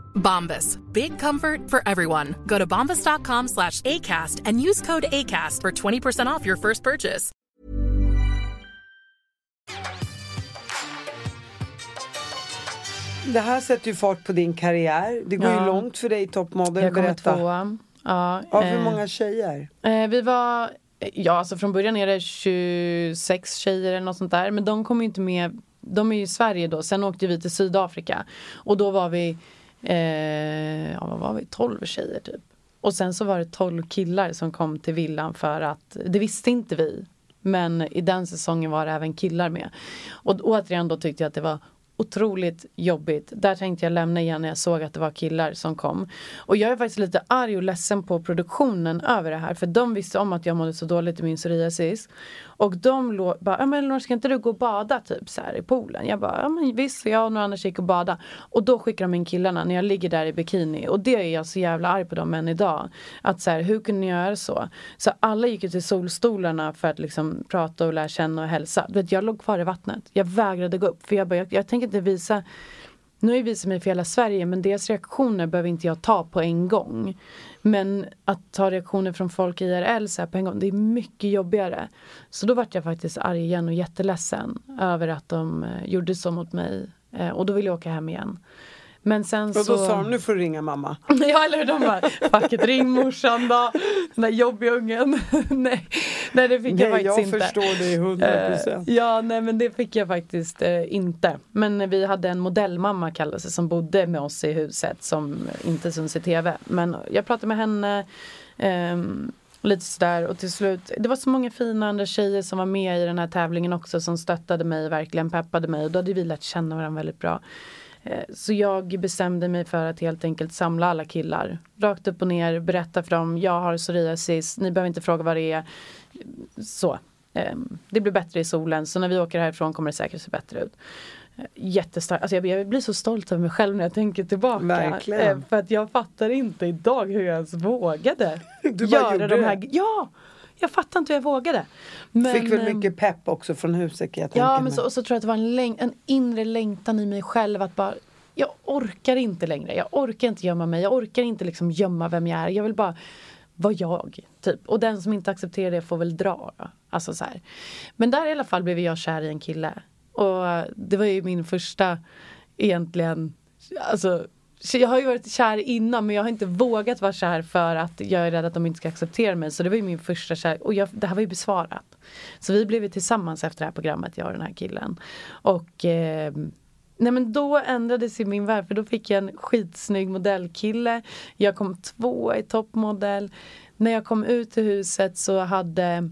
Bombas. Big comfort for everyone. Go to bombas.com slash ACAST and use code ACAST for 20% off your first purchase. Det här sätter ju fart på din karriär. Det går Ja. ju långt för dig i toppmodell. Jag kommer tvåa. Ja, Av hur eh, många tjejer? Eh, vi var, ja alltså från början är det 26 tjejer eller något sånt där. Men de kom ju inte med, de är ju i Sverige då. Sen åkte vi till Sydafrika. Och då var vi, eh, ja vad var vi, 12 tjejer typ. Och sen så var det 12 killar som kom till villan för att, det visste inte vi. Men i den säsongen var det även killar med. Och återigen då tyckte jag att det var otroligt jobbigt. Där tänkte jag lämna igen när jag såg att det var killar som kom. Och jag är faktiskt lite arg och ledsen på produktionen över det här. För de visste om att jag mådde så dåligt i min psoriasis. Och de låg bara, ja men Elinor ska inte du gå och bada typ så här i poolen? Jag bara, ja men visst, jag och några andra gick och bada. Och då skickar de in killarna när jag ligger där i bikini. Och det är jag så jävla arg på dem än idag. Att så här, hur kunde ni göra så? Så alla gick ju till solstolarna för att liksom prata och lära känna och hälsa. Du vet, jag låg kvar i vattnet. Jag vägrade gå upp. För jag bara, jag, jag tänker inte visa nu har jag visat mig för hela Sverige men deras reaktioner behöver inte jag ta på en gång. Men att ta reaktioner från folk IRL så här på en gång, det är mycket jobbigare. Så då vart jag faktiskt arg igen och jätteledsen över att de eh, gjorde så mot mig. Eh, och då ville jag åka hem igen. Men sen Och då så... sa de, nu får du ringa mamma. Ja eller hur, de bara, fuck it, ring morsan då. Den där jobbiga ungen. nej, nej det fick jag Nej, faktiskt jag inte. förstår dig 100 procent. Eh, ja, nej men det fick jag faktiskt eh, inte. Men vi hade en modellmamma kallade sig som bodde med oss i huset som inte syns i tv. Men jag pratade med henne ehm, lite sådär och till slut, det var så många fina andra tjejer som var med i den här tävlingen också som stöttade mig, verkligen peppade mig och då hade vi lärt känna varandra väldigt bra. Eh, Så jag bestämde mig för att helt enkelt samla alla killar. Rakt upp och ner, berätta för dem, jag har psoriasis, ni behöver inte fråga vad det är. Så. Ehm, Det blir bättre i solen, så när vi åker härifrån kommer det säkert se bättre ut. Eh, Jättestarkt, alltså jag, blir så stolt över mig själv när jag tänker tillbaka. Verkligen. Eh, För att jag fattar inte idag hur jag ens vågade Du bara gjorde de här, det. Ja! Jag fattar inte hur jag vågade. Men, Fick väl ehm, mycket pepp också från huset kan jag tänka Ja men så, och så tror jag att det var en, läng- en inre längtan i mig själv att bara Jag orkar inte längre, jag orkar inte gömma mig, jag orkar inte liksom gömma vem jag är. Jag vill bara var jag. Typ. Och den som inte accepterar det får väl dra. Då. Alltså så här. Men där i alla fall blev jag kär i en kille. Och det var ju min första egentligen, alltså jag har ju varit kär innan men jag har inte vågat vara kär för att jag är rädd att de inte ska acceptera mig. Så det var ju min första kär och jag, det här var ju besvarat. Så vi blev ju tillsammans efter det här programmet, jag och den här killen. Och eh, Nej men då ändrades ju min värld för då fick jag en skitsnygg modellkille. Jag kom två i toppmodell. När jag kom ut till huset så hade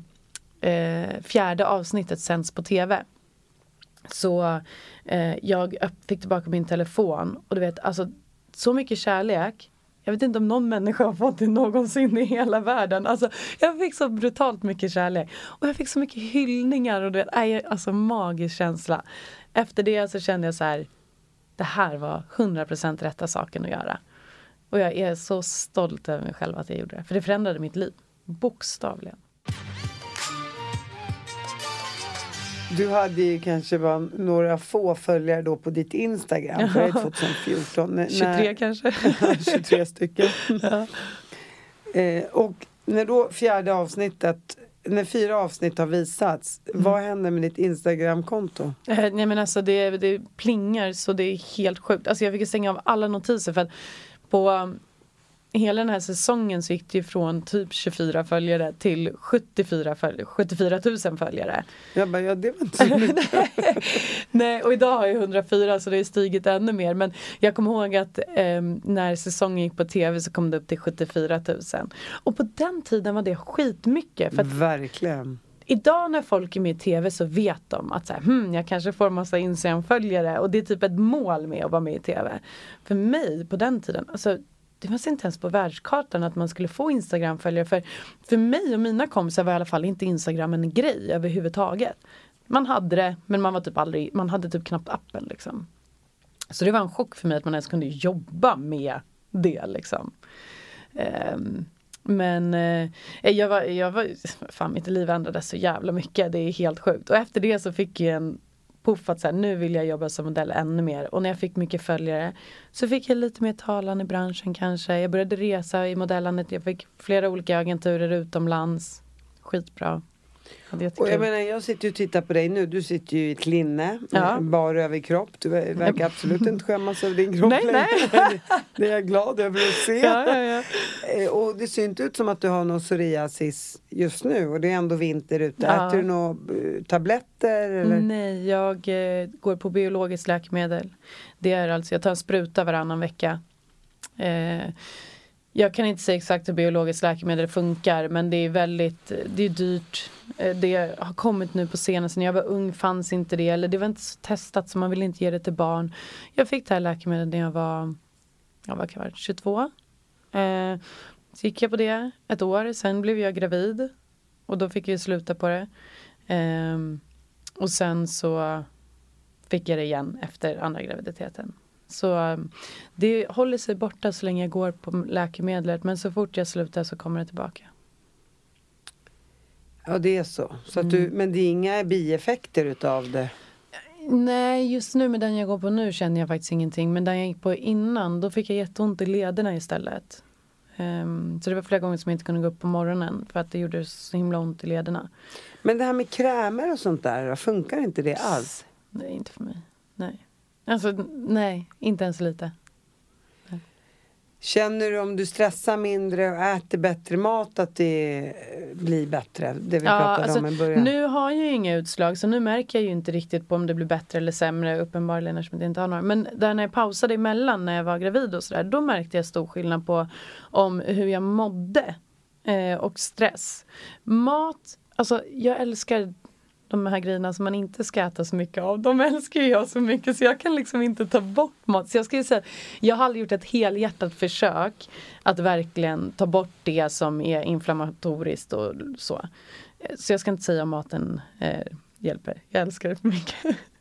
eh, fjärde avsnittet sänds på tv. Så eh, jag fick tillbaka min telefon och du vet alltså så mycket kärlek. Jag vet inte om någon människa har fått det någonsin i hela världen. Alltså, jag fick så brutalt mycket kärlek. Och jag fick så mycket hyllningar och det är alltså magisk känsla. Efter det så kände jag så här, det här var 100% rätta saken att göra. Och jag är så stolt över mig själv att jag gjorde det. För det förändrade mitt liv. Bokstavligen. Du hade ju kanske bara några få följare då på ditt Instagram. Ja. För det är 2014. 23 när, kanske. 23 stycken. Ja. Eh, och när då fjärde avsnittet när fyra avsnitt har visats, mm. vad händer med ditt Instagramkonto? Eh, nej men alltså det, det plingar så det är helt sjukt. Alltså jag fick stänga av alla notiser för att på hela den här säsongen så gick det från typ 24 följare till 74, följ 74 000 följare. Jag bara, ja det var inte så mycket. Nej, och idag har jag 104 så det har stigit ännu mer. Men jag kommer ihåg att eh, när säsongen gick på tv så kom det upp till 74 000. Och på den tiden var det skitmycket. För Verkligen. Idag när folk är med i tv så vet de att så här, hmm, jag kanske får massa Instagram-följare och det är typ ett mål med att vara med i tv. För mig på den tiden, alltså det fanns inte ens på världskartan att man skulle få Instagram-följare. För, för mig och mina kompisar var i alla fall inte Instagram en grej överhuvudtaget. Man hade det men man var typ aldrig, man hade typ knappt appen liksom. Så det var en chock för mig att man ens kunde jobba med det liksom. Um, men eh, jag var, jag var, fan mitt liv ändrades så jävla mycket, det är helt sjukt. Och efter det så fick jag en poff att så här, nu vill jag jobba som modell ännu mer. Och när jag fick mycket följare så fick jag lite mer talan i branschen kanske. Jag började resa i modellandet. Jag fick flera olika agenturer utomlands. Skitbra. Och jag menar, jag sitter ju och tittar på dig nu. Du sitter ju i ett linne, ja. bar överkropp. Du verkar absolut inte skämmas över din kropp nej, nej. Det är jag glad över att se. Ja, ja. Eh, och det ser inte ut som att du har någon psoriasis just nu och det är ändå vinter ute. Äter du några eh, tabletter? Eller? Nej, jag eh, går på biologiskt läkemedel. Det är alltså, jag tar en spruta varannan vecka. Eh, jag kan inte säga exakt hur biologiskt läkemedel funkar men det är väldigt, det är dyrt. Eh, det har kommit nu på senaste, när jag var ung fanns inte det eller det var inte så testat så man ville inte ge det till barn. Jag fick det här läkemedlet när jag var, jag var kvar, 22. Eh, så gick jag på det ett år, sen blev jag gravid och då fick jag sluta på det. Eh, och sen så fick jag det igen efter andra graviditeten. Så um, det håller sig borta så länge jag går på läkemedlet men så fort jag slutar så kommer det tillbaka. Ja det är så. så att du, mm. Men det är inga bieffekter utav det? Nej, just nu med den jag går på nu känner jag faktiskt ingenting. Men den jag gick på innan, då fick jag jätteont i lederna istället. Um, så det var flera gånger som jag inte kunde gå upp på morgonen för att det gjorde så himla ont i lederna. Men det här med krämer och sånt där, funkar inte det alls? Nej, inte för mig. Nej. Alltså nej, inte ens lite. Känner du om du stressar mindre och äter bättre mat att det blir bättre? Det vi ja, pratade alltså, om i början. Nu har jag ju inga utslag så nu märker jag ju inte riktigt på om det blir bättre eller sämre uppenbarligen eftersom jag inte har några. Men där när jag pausade emellan när jag var gravid och sådär då märkte jag stor skillnad på om hur jag mådde eh, och stress. Mat, alltså jag älskar de här grejerna som man inte ska äta så mycket av, de älskar jag så mycket så jag kan liksom inte ta bort mat. Så jag skulle säga jag har aldrig gjort ett helhjärtat försök att verkligen ta bort det som är inflammatoriskt och så. Så jag ska inte säga om maten eh, hjälper. Jag älskar det för mycket.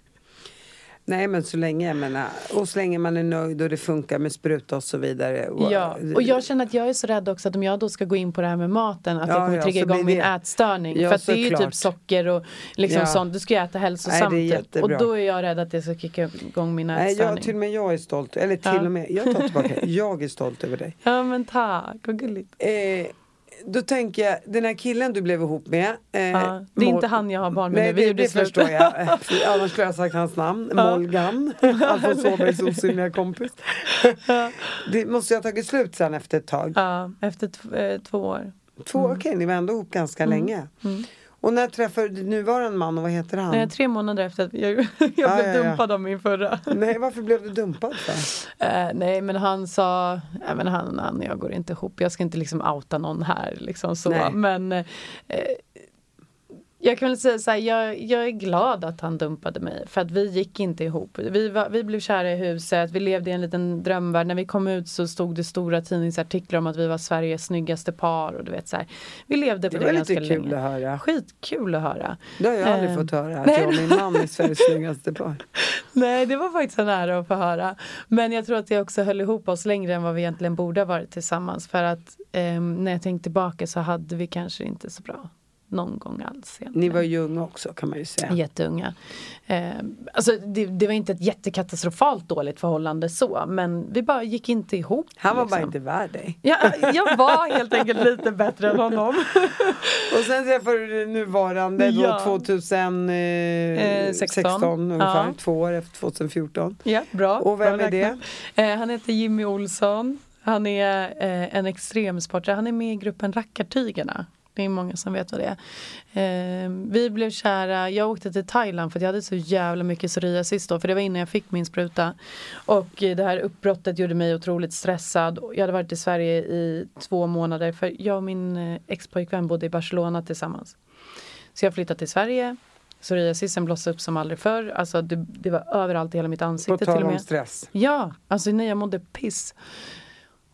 Nej men så länge jag menar, och så länge man är nöjd och det funkar med spruta och så vidare. Ja, och jag känner att jag är så rädd också att om jag då ska gå in på det här med maten att ja, jag kommer ja, trigga igång min ätstörning. Ja, för att det är ju typ socker och liksom ja. sånt, du ska jag äta hälsosamt. Nej, typ. och då är jag rädd att det ska kicka igång min ätstörning. Nej, jag, till och med jag är stolt, eller till och med, jag tar tillbaka, jag är stolt över dig. Ja men tack, vad gulligt. Eh, då tänker jag, den här killen du blev ihop med. Eh, Ja, det är Mol- inte han jag har barn med Nej, nu. Vi det, det slut. förstår jag. Eh, Annars skulle jag sagt hans namn. Molgan. Alfons Åbergs osynliga kompis. det måste ju ha tagit slut sen efter ett tag. Ja, efter eh, två år. Två, Mm. okej, ni var ändå ihop ganska länge. Och när träffade du nuvarande man och vad heter han? Nej, tre månader efter att jag, jag Ja, blev ja, ja. dumpad av min förra. Nej, varför blev du dumpad för? Eh, nej men han sa, nej, men han, han jag går inte ihop, jag ska inte liksom outa någon här liksom så. Nej. Men eh, jag kan väl säga så här, jag, jag är glad att han dumpade mig för att vi gick inte ihop. Vi, var, vi blev kära i huset, vi levde i en liten drömvärld. När vi kom ut så stod det stora tidningsartiklar om att vi var Sveriges snyggaste par och du vet så här. Vi levde på Det det, var ganska lite kul länge. att höra. Skitkul att höra. Det har jag aldrig Eh, fått höra, att nej. jag och min man är Sveriges snyggaste par. Nej, det var faktiskt en ära att få höra. Men jag tror att det också höll ihop oss längre än vad vi egentligen borde ha varit tillsammans. För att ehm, när jag tänkte tillbaka så hade vi kanske inte så bra någon gång alls. egentligen. Ni var ju unga också kan man ju säga. Jätteunga. Ehm, alltså det, det var inte ett jättekatastrofalt dåligt förhållande så, men vi bara gick inte ihop. Han var bara liksom. inte värd dig. Ja, jag var helt enkelt lite bättre än honom. Och sen träffade du nuvarande då Ja. 2016 Eh, 16. ungefär, Ja. två år efter 2014. Ja, bra. Och vem bra är det? Eh, han heter Jimmy Olsson. Han är eh, en extremsportare. Han är med i gruppen Rackartygarna. Det är många som vet vad det är. Eh, vi blev kära. Jag åkte till Thailand för att jag hade så jävla mycket psoriasis då. För det var innan jag fick min spruta. Och det här uppbrottet gjorde mig otroligt stressad. Jag hade varit i Sverige i två månader. För jag och min eh, expojkvän bodde i Barcelona tillsammans. Så jag flyttade till Sverige. Psoriasisen blossade upp som aldrig förr. Alltså det, det var överallt i hela mitt På ansikte till tal om stress. Ja, alltså när jag mådde piss.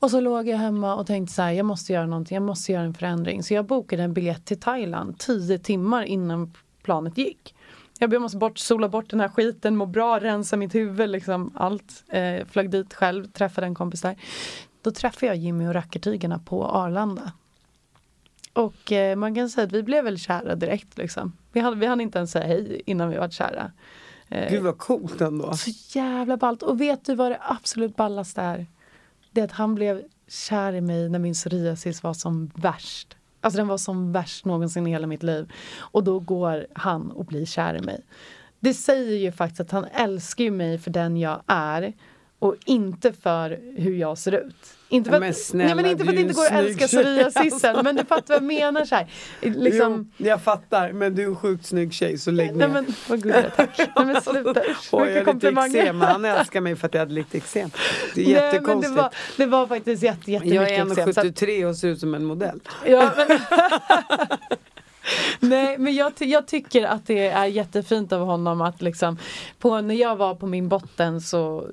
Och så låg jag hemma och tänkte så här, jag måste göra någonting, jag måste göra en förändring. Så jag bokade en biljett till Thailand tio timmar innan planet gick. Jag måste bort, sola bort den här skiten, må bra, rensa mitt huvud, liksom allt. Eh, flög dit själv, träffade en kompis där. Då träffade jag Jimmy och Rackartygarna på Arlanda. Och eh, man kan säga att vi blev väl kära direkt liksom. Vi hann, vi hann inte ens säga hej innan vi var kära. Eh, Gud vad coolt ändå. så jävla ballt. Och vet du vad det absolut ballaste är? Det är att han blev kär i mig när min psoriasis var som värst. Alltså den var som värst någonsin i hela mitt liv. Och då går han och blir kär i mig. Det säger ju faktiskt att han älskar ju mig för den jag är och inte för hur jag ser ut. Inte för Ja, att, men snälla, nej, men inte för att det är inte går att älska psoriasisen. Men du fattar vad jag menar. Så här. Liksom, Jo, jag fattar, men du är en sjukt snygg tjej så lägg nej ner. men vad gulligt, tack. Nej men sluta. Oj, jag komplimanger. eksem, han älskar mig för att jag hade lite eksem. Det är Nej, men det jättekonstigt. var, det var faktiskt jätte, jättemycket jag är eksem, så att- 1,73 och ser ut som en modell. Ja, men... Nej men jag, jag tycker att det är jättefint av honom att liksom på, När jag var på min botten så,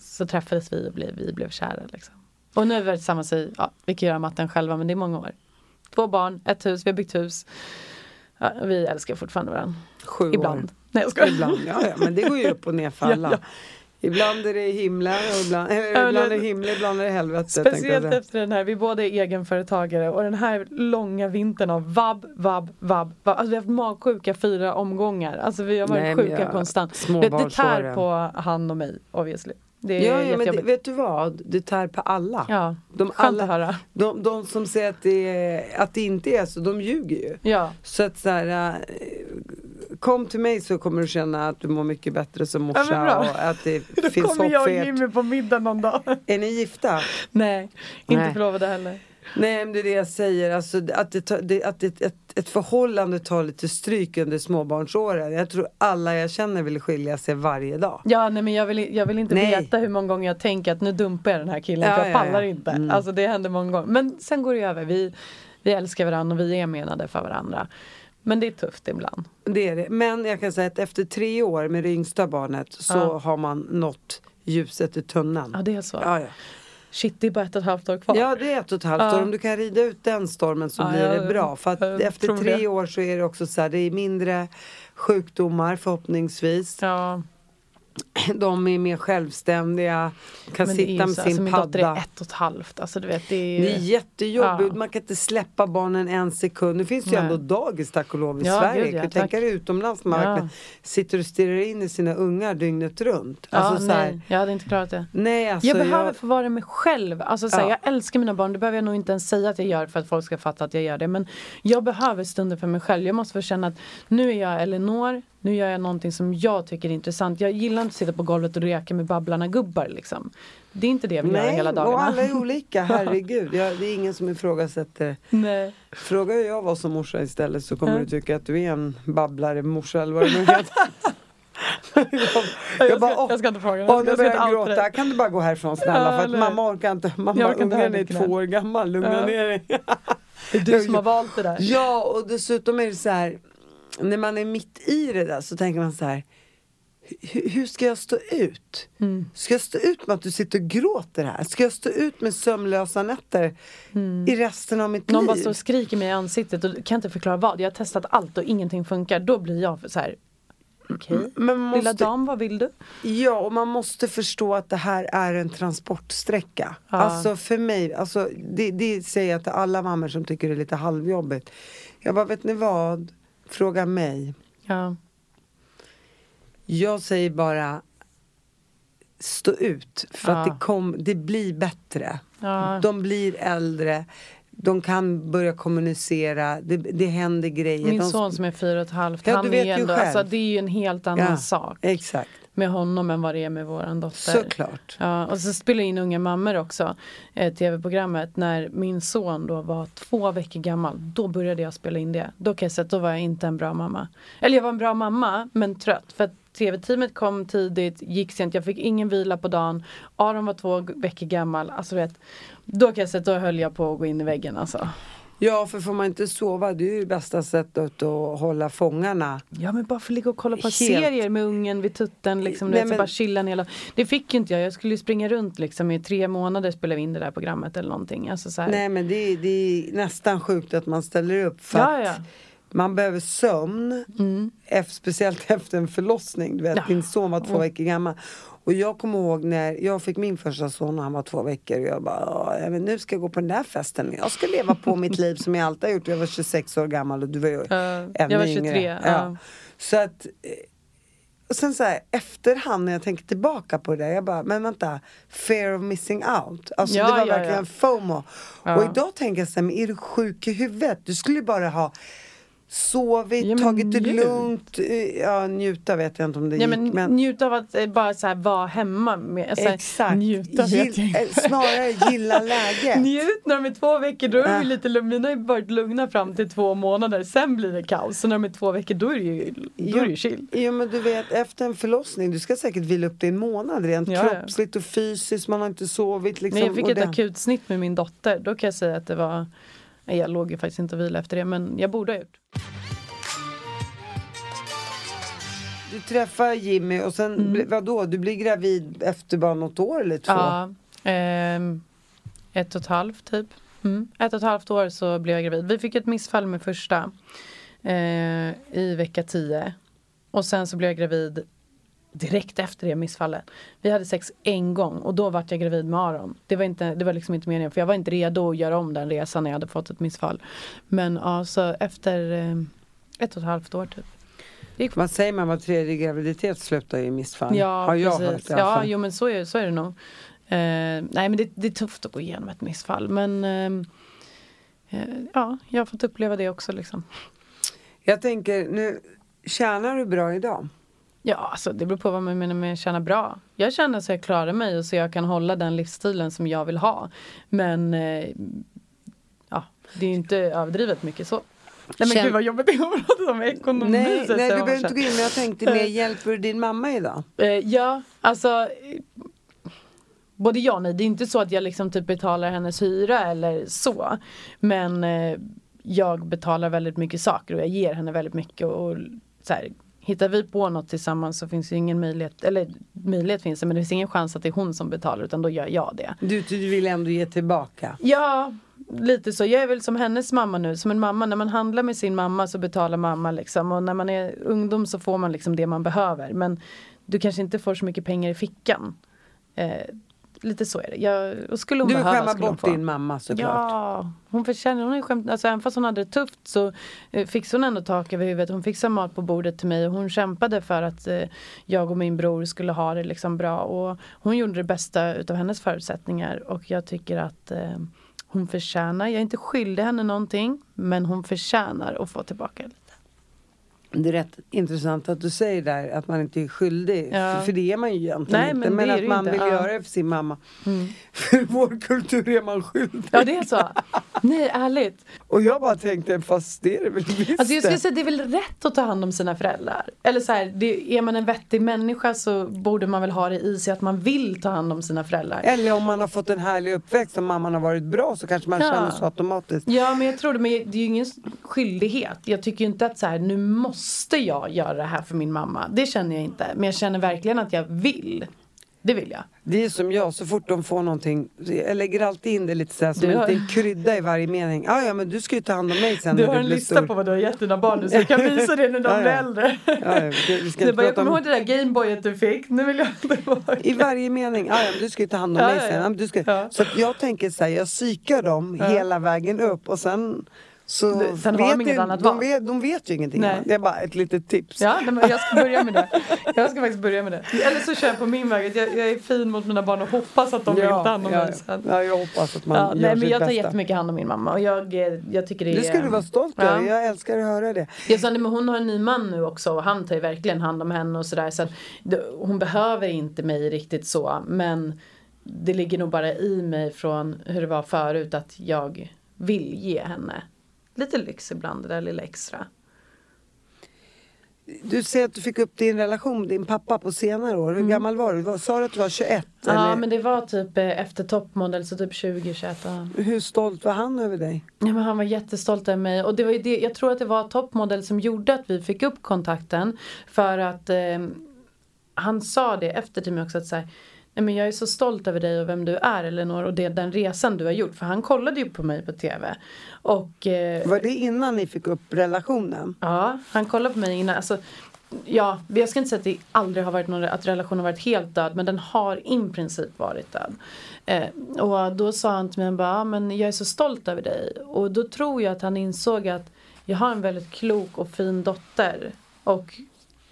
så träffades vi och blev, vi blev kära. Liksom. Och nu är vi tillsammans i, ja, vi kan göra matten själva men det är många år. Två barn, ett hus, vi har byggt hus. Ja, vi älskar fortfarande varandra. Sju Ibland. år. Nej jag skojar. Ibland, ja, ja, men det går ju upp och ner för Ja, alla. ja. Ibland är det himla, och ibland, äh, men- ibland är det himla, ibland är det helvete. Speciellt efter den här, vi båda är egenföretagare och den här långa vintern av vabb, vabb, vabb. vabb. Alltså vi har haft magsjuka fyra omgångar. Alltså vi har varit Nej, sjuka jag- konstant. Det, det tär på han och mig obviously. Det är Ja, ja men det, vet du vad? Det tär på alla. Ja, De, alla höra. de, de som säger att det, är, att det inte är så, de ljuger ju. Ja. Så att så här, äh, kom till mig så kommer du känna att du mår mycket bättre som Ja, morsa och att det Då finns kommer hopp jag för och ert. Jimmy på middag någon dag. Är ni gifta? Nej, inte Nej. förlovade heller. Nej men det är det jag säger, alltså, att, det, att det, ett, ett förhållande tar lite stryk under småbarnsåren. Jag tror alla jag känner vill skilja sig varje dag. Ja, nej men jag vill, jag vill inte Nej. veta hur många gånger jag tänker att nu dumpar jag den här killen Ja, för jag ja, pallar ja. inte. Mm. Alltså det händer många gånger. Men sen går det över. Vi, vi älskar varandra och vi är menade för varandra. Men det är tufft ibland. Det är det. Men jag kan säga att efter tre år med det yngsta barnet så Ja. har man nått ljuset i tunneln. Ja, det är så. Ja, ja. Shit, det är bara ett och ett halvt år kvar. ja det är ett och ett halvt år. Om du kan rida ut den stormen så blir det bra. För att efter tre det. år så är det också så här, det är mindre sjukdomar förhoppningsvis. Ja. de är mer självständiga, kan det sitta med så, sin alltså, min padda. dotter är ett och ett halvt. Alltså, du vet, det är, Det är jättejobbigt, Ja. man kan inte släppa barnen en sekund. Nu finns det ju Nej. ändå dagis tack och lov i Ja, Sverige. gud, ja, kan du tänka dig utomlands man Ja. sitter och stirrar in i sina ungar dygnet runt. ja, Alltså, så här, nej, jag hade inte klarat det. nej, alltså, jag behöver få vara mig själv. Alltså, så här, Ja. Jag älskar mina barn, det behöver jag nog inte ens säga att jag gör för att folk ska fatta att jag gör det. Men jag behöver stunder för mig själv. Jag måste få känna att nu är jag Elinor, nu gör jag någonting som jag tycker är intressant. Jag gillar inte att sitta på golvet och reka med Babblarna-gubbar. Liksom. Det är inte det jag vill göra Nej, hela och dagarna. alla är olika, herregud. Jag, det är ingen som ifrågasätter. Nej. Frågar jag vad som morsa istället så kommer Ja. du tycka att du är en babblare morsa eller vad det nu heter. jag, Jag bara, ska- jag ska inte fråga. åh, Jag börjar jag gråta. dig. Kan du bara gå härifrån snälla? Ja, för att mamma orkar inte. Mamma, Jag orkar ungen är två år gammal. Lugna Ja. ner dig. Det är du som har valt det där. Ja, och dessutom är det så här. När man är mitt i det där så tänker man så här. "Hu- Hur ska jag stå ut? Mm. Ska jag stå ut med att du sitter och gråter här? Ska jag stå ut med sömnlösa nätter i resten av mitt Mm. Någon liv? bara står och skriker mig i ansiktet och kan inte förklara vad. Jag har testat allt och ingenting funkar. Då blir jag så här. Okej, Men man lilla måste- dam, vad vill du? Ja, och man måste förstå att det här är en transportsträcka. Ja. Alltså för mig, alltså, det, det säger jag till alla mammor som tycker det är lite halvjobbigt. Jag bara, vet ni vad? Fråga mig. Ja. Jag säger bara stå ut. För att Ja. det, kom, det blir bättre. Ja. De blir äldre. De kan börja kommunicera. Det, det händer grejer. Min de, son som är fyra och ett halvt, Ja, du han vet är ju ändå, själv. alltså, det är ju en helt annan sak Exakt, med honom än vad det är med våran dotter. såklart. Ja, och så spelar in Unga mammor också, eh, tv-programmet. När min son då var två veckor gammal, då började jag spela in det. Då kan jag säga att då var jag inte en bra mamma. Eller jag var en bra mamma, men trött. För att tv-teamet kom tidigt, gick sent, jag fick ingen vila på dagen. Aron var två veckor gammal. Alltså vet, då kan jag säga att då höll jag på att gå in i väggen alltså. Ja, för får man inte sova, det är ju det bästa sättet att hålla fångarna. Ja men bara få ligga och kolla på Helt- serier med ungen vid tutten liksom. Nej, vet, men- bara chilla hela. Det fick ju inte jag, jag skulle ju springa runt liksom i tre månader spelade vi in det där programmet eller någonting. Alltså, så här. Nej men det, är- det är nästan sjukt att man ställer upp för Ja, att ja. man behöver sömn. Efter, speciellt efter en förlossning. Du vet, Ja. din son var två Mm. veckor gammal. Och jag kommer ihåg när jag fick min första son när han var två veckor. Och jag bara, "Ja, ja, men nu ska jag gå på den där festen. Jag ska leva på mitt liv som jag alltid har gjort. Jag var 26 år gammal och du var ju ännu jag var 23, yngre. ja. Så att eh, och sen så här, efterhand när jag tänker tillbaka på det, jag bara, men vänta, fear of missing out. Alltså Ja, det var ja, verkligen ja. FOMO. Och idag tänker jag så här, men är du sjuk i huvudet? Du skulle ju bara ha sovit, Ja, tagit det njut. lugnt. eh, Ja, njuta vet jag inte om det Ja, gick. men, Men, njuta av att eh, bara så här, vara hemma. Med, alltså, exakt. Njuta vet jag Gill, inte. eh, snarare gilla läget. Njut när de är två veckor, då är Ja. vi lite lugna. Mina har varit lugna fram till två månader, sen blir det kaos. Så när de är två veckor då är det ju, då är det chill. Jo men du vet efter en förlossning, du ska säkert vila upp dig en månad rent Ja, kroppsligt och fysiskt, man har inte sovit liksom. När jag fick och ett det- akut snitt med min dotter, då kan jag säga att det var Nej, jag låg ju faktiskt inte och vila efter det, men jag borde ha gjort. Du träffar Jimmy och sen, Mm. vadå, du blir gravid efter bara något år eller två? Ja, ehm, ett och ett halvt typ. Mm. Ett och ett halvt år så blev jag gravid. Vi fick ett missfall med första eh, i vecka 10. Och sen så blev jag gravid direkt efter det missfallet. Vi hade sex en gång och då vart jag gravid med Aron. Det var, inte, det var liksom inte meningen för jag var inte redo att göra om den resan när jag hade fått ett missfall. Men ja, så efter eh, ett och ett halvt år typ. Gick Vad säger man, var tredje graviditet slutar ju i missfall? Ja, Har jag precis. hört i alla Ja, fall. jo men så är, så är det nog. Eh, nej men det, det är tufft att gå igenom ett missfall men eh, eh, ja, jag har fått uppleva det också liksom. Jag tänker, nu tjänar du bra idag? Ja, alltså det beror på vad man menar med att tjäna bra. Jag känner så jag klarar mig och så jag kan hålla den livsstilen som jag vill ha. Men eh, ja, det är inte överdrivet mycket så. Nej men Känn- gud vad jobbigt det är att prata om ekonomi. Nej, nej du behöver så inte gå in, men jag tänkte mer, hjälper din mamma idag? Eh, ja, alltså eh, Både ja och nej. Det är inte så att jag liksom typ betalar hennes hyra eller så. Men eh, jag betalar väldigt mycket saker och jag ger henne väldigt mycket. Och, och så här, hittar vi på något tillsammans så finns det ingen möjlighet, eller möjlighet finns det men det finns ingen chans att det är hon som betalar utan då gör jag det. Du, du vill ändå ge tillbaka? Ja, lite så. Jag är väl som hennes mamma nu. Som en mamma, när man handlar med sin mamma så betalar mamma liksom. Och när man är ungdom så får man liksom det man behöver. Men du kanske inte får så mycket pengar i fickan. Eh, lite så är det. Jag, skulle hon Du vill behöva skämma bort din mamma såklart. Ja, hon förtjänar, hon ju skämt, alltså även fast hon hade det tufft så eh, fixade hon ändå tak över huvudet. Hon fixade mat på bordet till mig och hon kämpade för att eh, jag och min bror skulle ha det liksom bra. Och hon gjorde det bästa utav hennes förutsättningar och jag tycker att eh, hon förtjänar, jag är inte skyldig henne någonting, men hon förtjänar att få tillbaka lite. Det är rätt intressant att du säger där att man inte är skyldig. Ja. För, för det är man ju egentligen Nej, inte. men Men, det är att man inte. vill Ja. göra det för sin mamma. För i vår kultur är man skyldig. Ja, det är så. Nej, ärligt. Och jag bara tänkte, fast det är det väl visst Alltså jag skulle säga det är väl rätt att ta hand om sina föräldrar. Eller så här, det, är man en vettig människa så borde man väl ha det i sig att man vill ta hand om sina föräldrar. Eller om man har fått en härlig uppväxt och mamman har varit bra så kanske man Ja. känner så automatiskt. Ja men jag tror det, men det är ju ingen skyldighet. Jag tycker ju inte att så här, nu måste jag göra det här för min mamma. Det känner jag inte. Men jag känner verkligen att jag vill. Det vill jag. Det är som jag, så fort de får någonting, jag lägger alltid in det lite så här, som en har- liten krydda i varje mening. Ja, ja, men du ska ju ta hand om mig sen Du har du en lista stor. på vad du har gett dina barn nu så jag kan visa det när de blir ja. äldre. Ja, ja, vi- vi ska Du bara, jag kommer om... ihåg det där Gameboyet du fick. Nu vill jag tillbaka. I varje mening, ja, ja, men du ska ju ta hand om mig sen. du ska... Så jag tänker så här, jag psykar dem hela vägen upp och sen så sen har de inget annat de val. vet, de vet ju ingenting. Nej. annat. Det är bara ett litet tips. Ja, jag ska börja med det. Jag ska faktiskt börja med det. Eller så kör jag på min väg. Jag, jag är fin mot mina barn och hoppas att de vill ta hand om ja, mig ja. sen. ja, jag hoppas att man Ja, gör nej, men sitt jag tar bästa. jättemycket hand om min mamma och jag, eh, jag tycker det är... Det ska du vara stolt Ja. över. Jag älskar att höra det. Jag sa, nej, men hon har en ny man nu också och han tar ju verkligen hand om henne och sådär. Så det, hon behöver inte mig riktigt så. Men det ligger nog bara i mig från hur det var förut att jag vill ge henne lite lyx ibland, det där lilla extra. Du säger att du fick upp din relation med din pappa på senare år. Hur gammal var du? Var- Sa du att du var 21? Mm. Ja eller? men det var typ eh, efter toppmodell så typ 20-21. Ja. Hur stolt var han över dig? Ja, men han var jättestolt över mig och det var ju det, jag tror att det var toppmodell som gjorde att vi fick upp kontakten. För att eh, han sa det efter till mig också att så här, Nej, men jag är så stolt över dig och vem du är Elinor och det, den resan du har gjort. För han kollade ju på mig på tv. Och eh, Var det innan ni fick upp relationen? Ja, han kollade på mig innan. Alltså, ja, jag ska inte säga att det aldrig har varit någon, att relationen har varit helt död. Men den har i princip varit död. Eh, och då sa han till mig, bara, "Ja, men jag är så stolt över dig. Och då tror jag att han insåg att jag har en väldigt klok och fin dotter. Och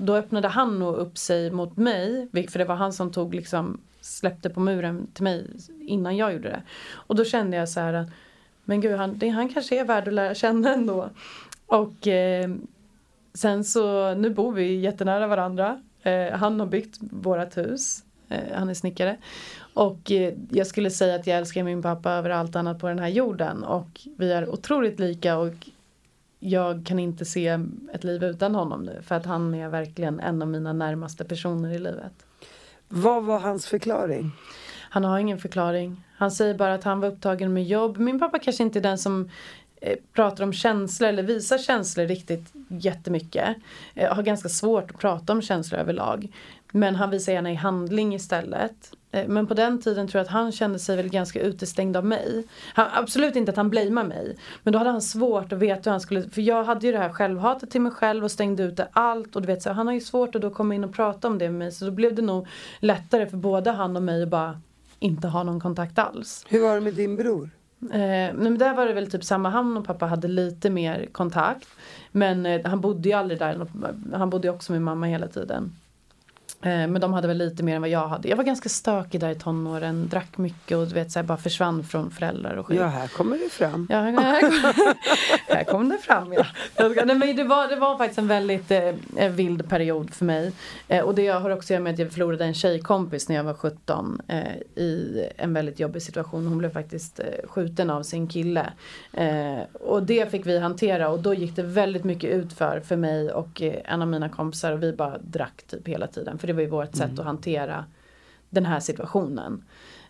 då öppnade han nog upp sig mot mig. För det var han som tog liksom, släppte på muren till mig innan jag gjorde det. Och då kände jag så här att men gud, han, det, han kanske är värd att lära känna ändå. Och eh, sen så, nu bor vi jättenära varandra. Eh, han har byggt vårat hus. Eh, han är snickare. Och eh, jag skulle säga att jag älskar min pappa över allt annat på den här jorden. Och vi är otroligt lika och jag kan inte se ett liv utan honom nu. För att han är verkligen en av mina närmaste personer i livet. Vad var hans förklaring? Han har ingen förklaring. Han säger bara att han var upptagen med jobb. Min pappa kanske inte är den som eh, pratar om känslor eller visar känslor riktigt jättemycket. Eh, har ganska svårt att prata om känslor överlag. Men han visar gärna i handling istället. Eh, men på den tiden tror jag att han kände sig väl ganska utestängd av mig. Han, absolut inte att han blamear mig. Men då hade han svårt att veta hur han skulle, för jag hade ju det här självhatet till mig själv och stängde ute allt. Och du vet så han har ju svårt att då komma in och prata om det med mig. Så då blev det nog lättare för både han och mig att bara inte ha någon kontakt alls. Hur var det med din bror? Eh, men där var det väl typ samma, han och pappa hade lite mer kontakt. Men eh, han bodde ju aldrig där, han bodde ju också med mamma hela tiden. Eh, men de hade väl lite mer än vad jag hade. Jag var ganska stökig där i tonåren, drack mycket och du vet så här, bara försvann från föräldrar och skit. Ja, här kommer det fram. Ja, här, kom, här kom det fram ja. Nej, men det, var, det var faktiskt en väldigt eh, vild period för mig. Eh, och det har också att göra med att jag förlorade en tjejkompis när jag var 17 eh, i en väldigt jobbig situation. Hon blev faktiskt eh, skjuten av sin kille. Eh, och det fick vi hantera och då gick det väldigt mycket utför för mig och en av mina kompisar och vi bara drack typ hela tiden. För det var ju vårt sätt att hantera den här situationen.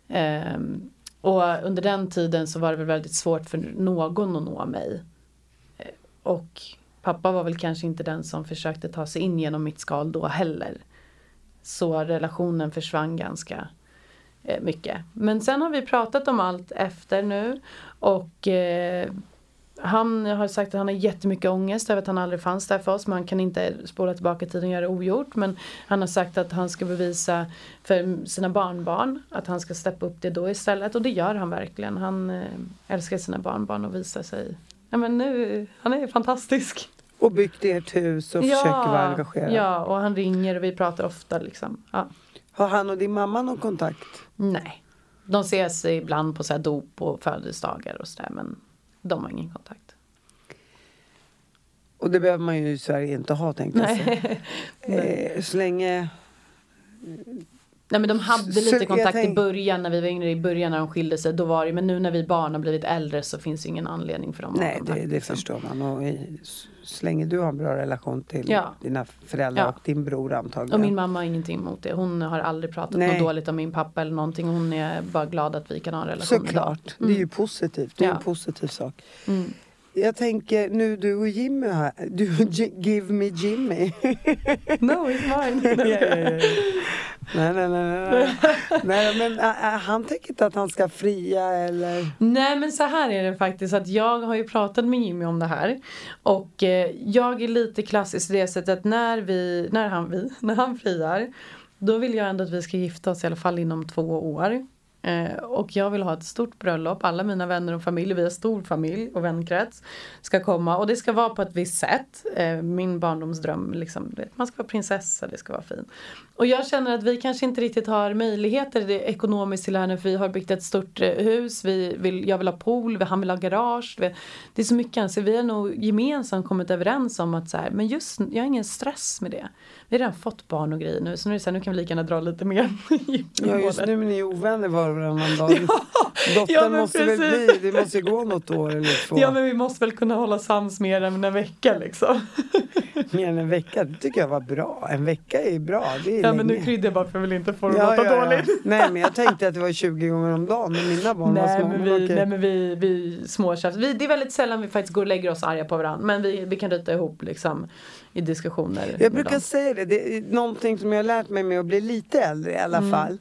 Ehm, och under den tiden så var det väl väldigt svårt för någon att nå mig. Eh, Och pappa var väl kanske inte den som försökte ta sig in genom mitt skal då heller. Så relationen försvann ganska eh, mycket. Men sen har vi pratat om allt efter nu och eh, han har sagt att han har jättemycket ångest över att han aldrig fanns där för oss. Man kan inte spola tillbaka tiden och göra det ogjort. Men han har sagt att han ska bevisa för sina barnbarn att han ska steppa upp det då istället. Och det gör han verkligen. Han eh, älskar sina barnbarn och visar sig. Ja, men nu, han är fantastisk. Och byggt ert hus och försöker vara engagerad. Ja, och han ringer och vi pratar ofta liksom. Ja. Har han och din mamma någon kontakt? Nej. De ses ibland på så dop och födelsedagar och sådär men de har ingen kontakt. Och det behöver man ju i Sverige inte ha tänkte jag säga. Eh, så länge... Nej men de hade lite kontakt tänk- i början när vi var yngre, i början när de skilde sig. Då var det, men nu när vi barn har blivit äldre så finns ingen anledning för dem att ha Nej, kontakt. det, det liksom. förstår man. Och i, så länge du har en bra relation till Ja. dina föräldrar Ja. och din bror antagligen. Och min mamma har ingenting emot det. Hon har aldrig pratat Nej. något dåligt om min pappa eller någonting. Hon är bara glad att vi kan ha en relation. Såklart. Det är ju positivt. Det är Ja. en positiv sak. Mm. Jag tänker nu du och Jimmy här. Du, give me Jimmy. No, it's mine. Ja, ja, ja. nej, nej, nej, nej, nej. nej. men ä, ä, han tänker inte att han ska fria eller? Nej men så här är det faktiskt att jag har ju pratat med Jimmy om det här. Och eh, jag är lite klassisk i det sättet att när vi, när han, vi, när han friar. Då vill jag ändå att vi ska gifta oss i alla fall inom två år. Eh, och jag vill ha ett stort bröllop. Alla mina vänner och familj, vi har stor familj och vänkrets. Ska komma och det ska vara på ett visst sätt. Eh, min barndomsdröm, liksom, man ska vara prinsessa, det ska vara fint. Och jag känner att vi kanske inte riktigt har möjligheter det, ekonomiskt till det här nu för vi har byggt ett stort eh, hus. Vi vill, jag vill ha pool, vi- han vill ha garage. Det är så mycket. Så vi har nog gemensamt kommit överens om att så här, men just jag har ingen stress med det. Vi har redan fått barn och grejer nu så nu är det så här, nu kan vi lika gärna dra lite mer. Ja just nu är ni ovänner var och varannan dag. Dottern ja, måste väl precis. bli, det måste gå något år eller två. Ja men vi måste väl kunna hålla sams mer än en vecka liksom. Mer än en vecka, det tycker jag var bra. En vecka är bra, det är Ja men nu kryddar jag bara för jag vill inte få det att låta dåligt. Nej men jag tänkte att det var 20 gånger om dagen när mina barn var Nej små. men, men vi, okej. nej men vi, vi småtjafsar. Vi, det är väldigt sällan vi faktiskt går och lägger oss arga på varandra. Men vi, vi kan ryta ihop liksom i diskussioner. Jag brukar dem. säga det, det är någonting som jag har lärt mig med att bli lite äldre i alla Mm. fall.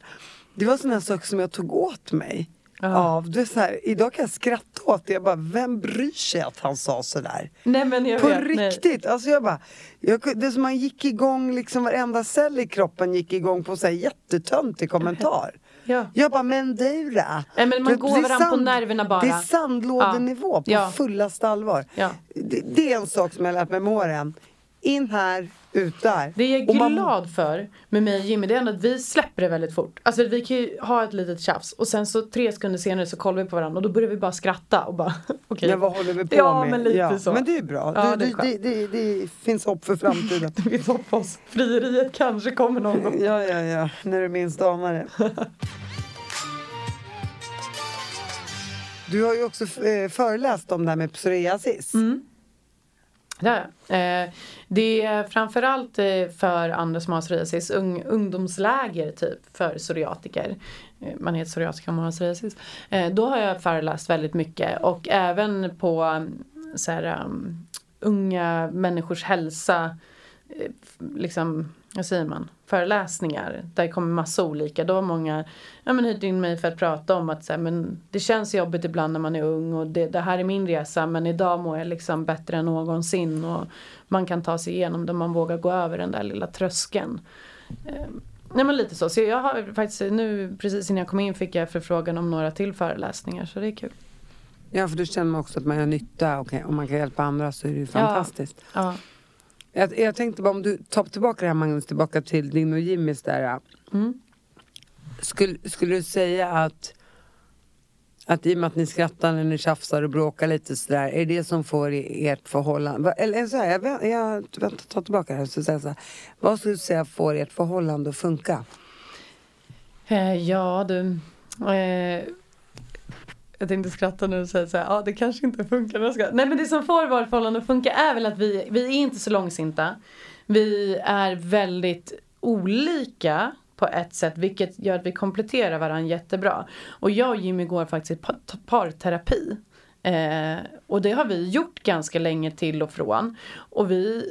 Det var sådana saker som jag tog åt mig. Ja. Av. Det så här, idag kan jag skratta åt det. Jag bara, vem bryr sig att han sa sådär? Nej men jag På vet, nej. riktigt! Alltså jag bara, jag, det som man gick igång, liksom varenda cell i kroppen gick igång på så här jättetöntig kommentar. Ja. Jag bara, men du då? Nej, men man Det- går varandra på nerverna bara. Det är sandlådenivå på Ja. fullaste allvar. Ja. Det, det är en sak som jag har lärt mig med åren. In här, ut där. Det jag är Och man- glad för med mig och Jimmy det är ändå att vi släpper det väldigt fort. Alltså vi kan ju ha ett litet tjafs och sen så tre sekunder senare så kollar vi på varandra och då börjar vi bara skratta och bara okej. Men vad håller vi på ja, med? men lite så. Men det är bra. Ja, det, det är det, skönt. det, det, det finns hopp för framtiden. Hoppas frieriet kanske kommer någon gång. ja, ja, ja. När du minst anar det. Du har ju också eh, föreläst om det här med psoriasis. Mm. Det, är eh, det är framförallt eh, för andra som har psoriasis, ung, ungdomsläger typ för psoriatiker. Eh, man heter psoriatiker om man har psoriasis. Eh, då har jag föreläst väldigt mycket och även på så här, um, unga människors hälsa, eh, liksom, vad säger man, föreläsningar. Där kommer massa olika. Då har många ja, men hyrt in mig för att prata om att så här, men det känns jobbigt ibland när man är ung och det, det här är min resa men idag mår jag liksom bättre än någonsin och man kan ta sig igenom det, man vågar gå över den där lilla tröskeln. Eh, nej men lite så. Så jag har faktiskt nu precis innan jag kom in fick jag förfrågan om några till föreläsningar så det är kul. Ja, för då känner också att man gör nytta. Okej, om man kan hjälpa andra så är det ju fantastiskt. Ja. Jag, jag tänkte bara om du tar tillbaka det här Magnus, tillbaka till din och Jimmys där. Mm. Skulle, skulle du säga att att i och med att ni skrattar när ni tjafsar och bråkar lite sådär, är det som får i- ert förhållande, eller så här, jag, jag vänta, ta tillbaka det här, så säga så här, vad skulle du säga får ert förhållande att funka? Eh, ja du. Eh, jag tänkte skratta nu och säga så här, ja det kanske inte funkar. ska- Nej men det som får vårt förhållande att funka är väl att vi, vi är inte så långsinta. Vi är väldigt olika på ett sätt vilket gör att vi kompletterar varandra jättebra. Och jag och Jimmy går faktiskt i parterapi. Eh, och det har vi gjort ganska länge till och från. Och vi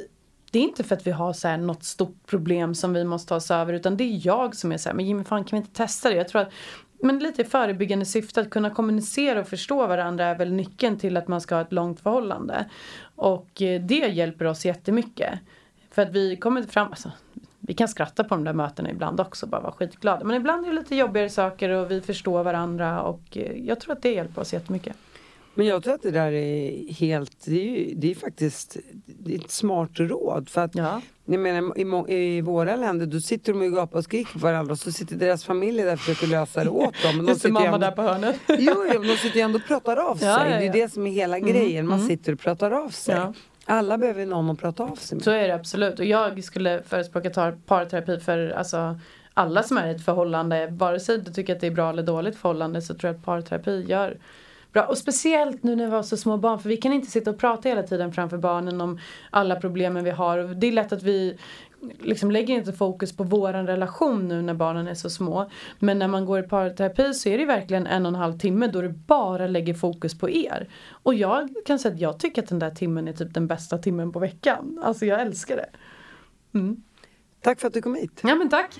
det är inte för att vi har så här något stort problem som vi måste ta oss över utan det är jag som är så här, men Jimmy fan kan vi inte testa det? Jag tror att men lite i förebyggande syfte att kunna kommunicera och förstå varandra är väl nyckeln till att man ska ha ett långt förhållande. Och eh, det hjälper oss jättemycket. För att vi kommer fram, alltså, vi kan skratta på de där mötena ibland också, bara vara skitglada. Men ibland är det lite jobbigare saker och vi förstår varandra och eh, jag tror att det hjälper oss jättemycket. Men jag tror att det där är helt, det är, ju, det är faktiskt det är ett smart råd. För att, Ja. jag menar, i, I våra länder då sitter de och gapar och skriker på varandra och så sitter deras familjer där och försöker lösa det åt dem. Men de sitter mamma ändå- där på hörnet. Jo, jo, de sitter ju ändå och pratar av sig. Ja, ja, Det är det som är hela grejen. Man sitter och pratar av sig. Alla behöver någon att prata av sig med. Så är det absolut. Och jag skulle förespråka parterapi för alltså, alla som är i ett förhållande. Vare sig du tycker att det är bra eller dåligt förhållande så tror jag att parterapi gör bra. Och speciellt nu när vi har så små barn. För vi kan inte sitta och prata hela tiden framför barnen om alla problemen vi har. Det är lätt att vi liksom lägger inte fokus på våran relation nu när barnen är så små. Men när man går i parterapi så är det verkligen en och en halv timme då du bara lägger fokus på er. Och jag kan säga att jag tycker att den där timmen är typ den bästa timmen på veckan. Alltså jag älskar det. Tack för att du kom hit. Ja men tack.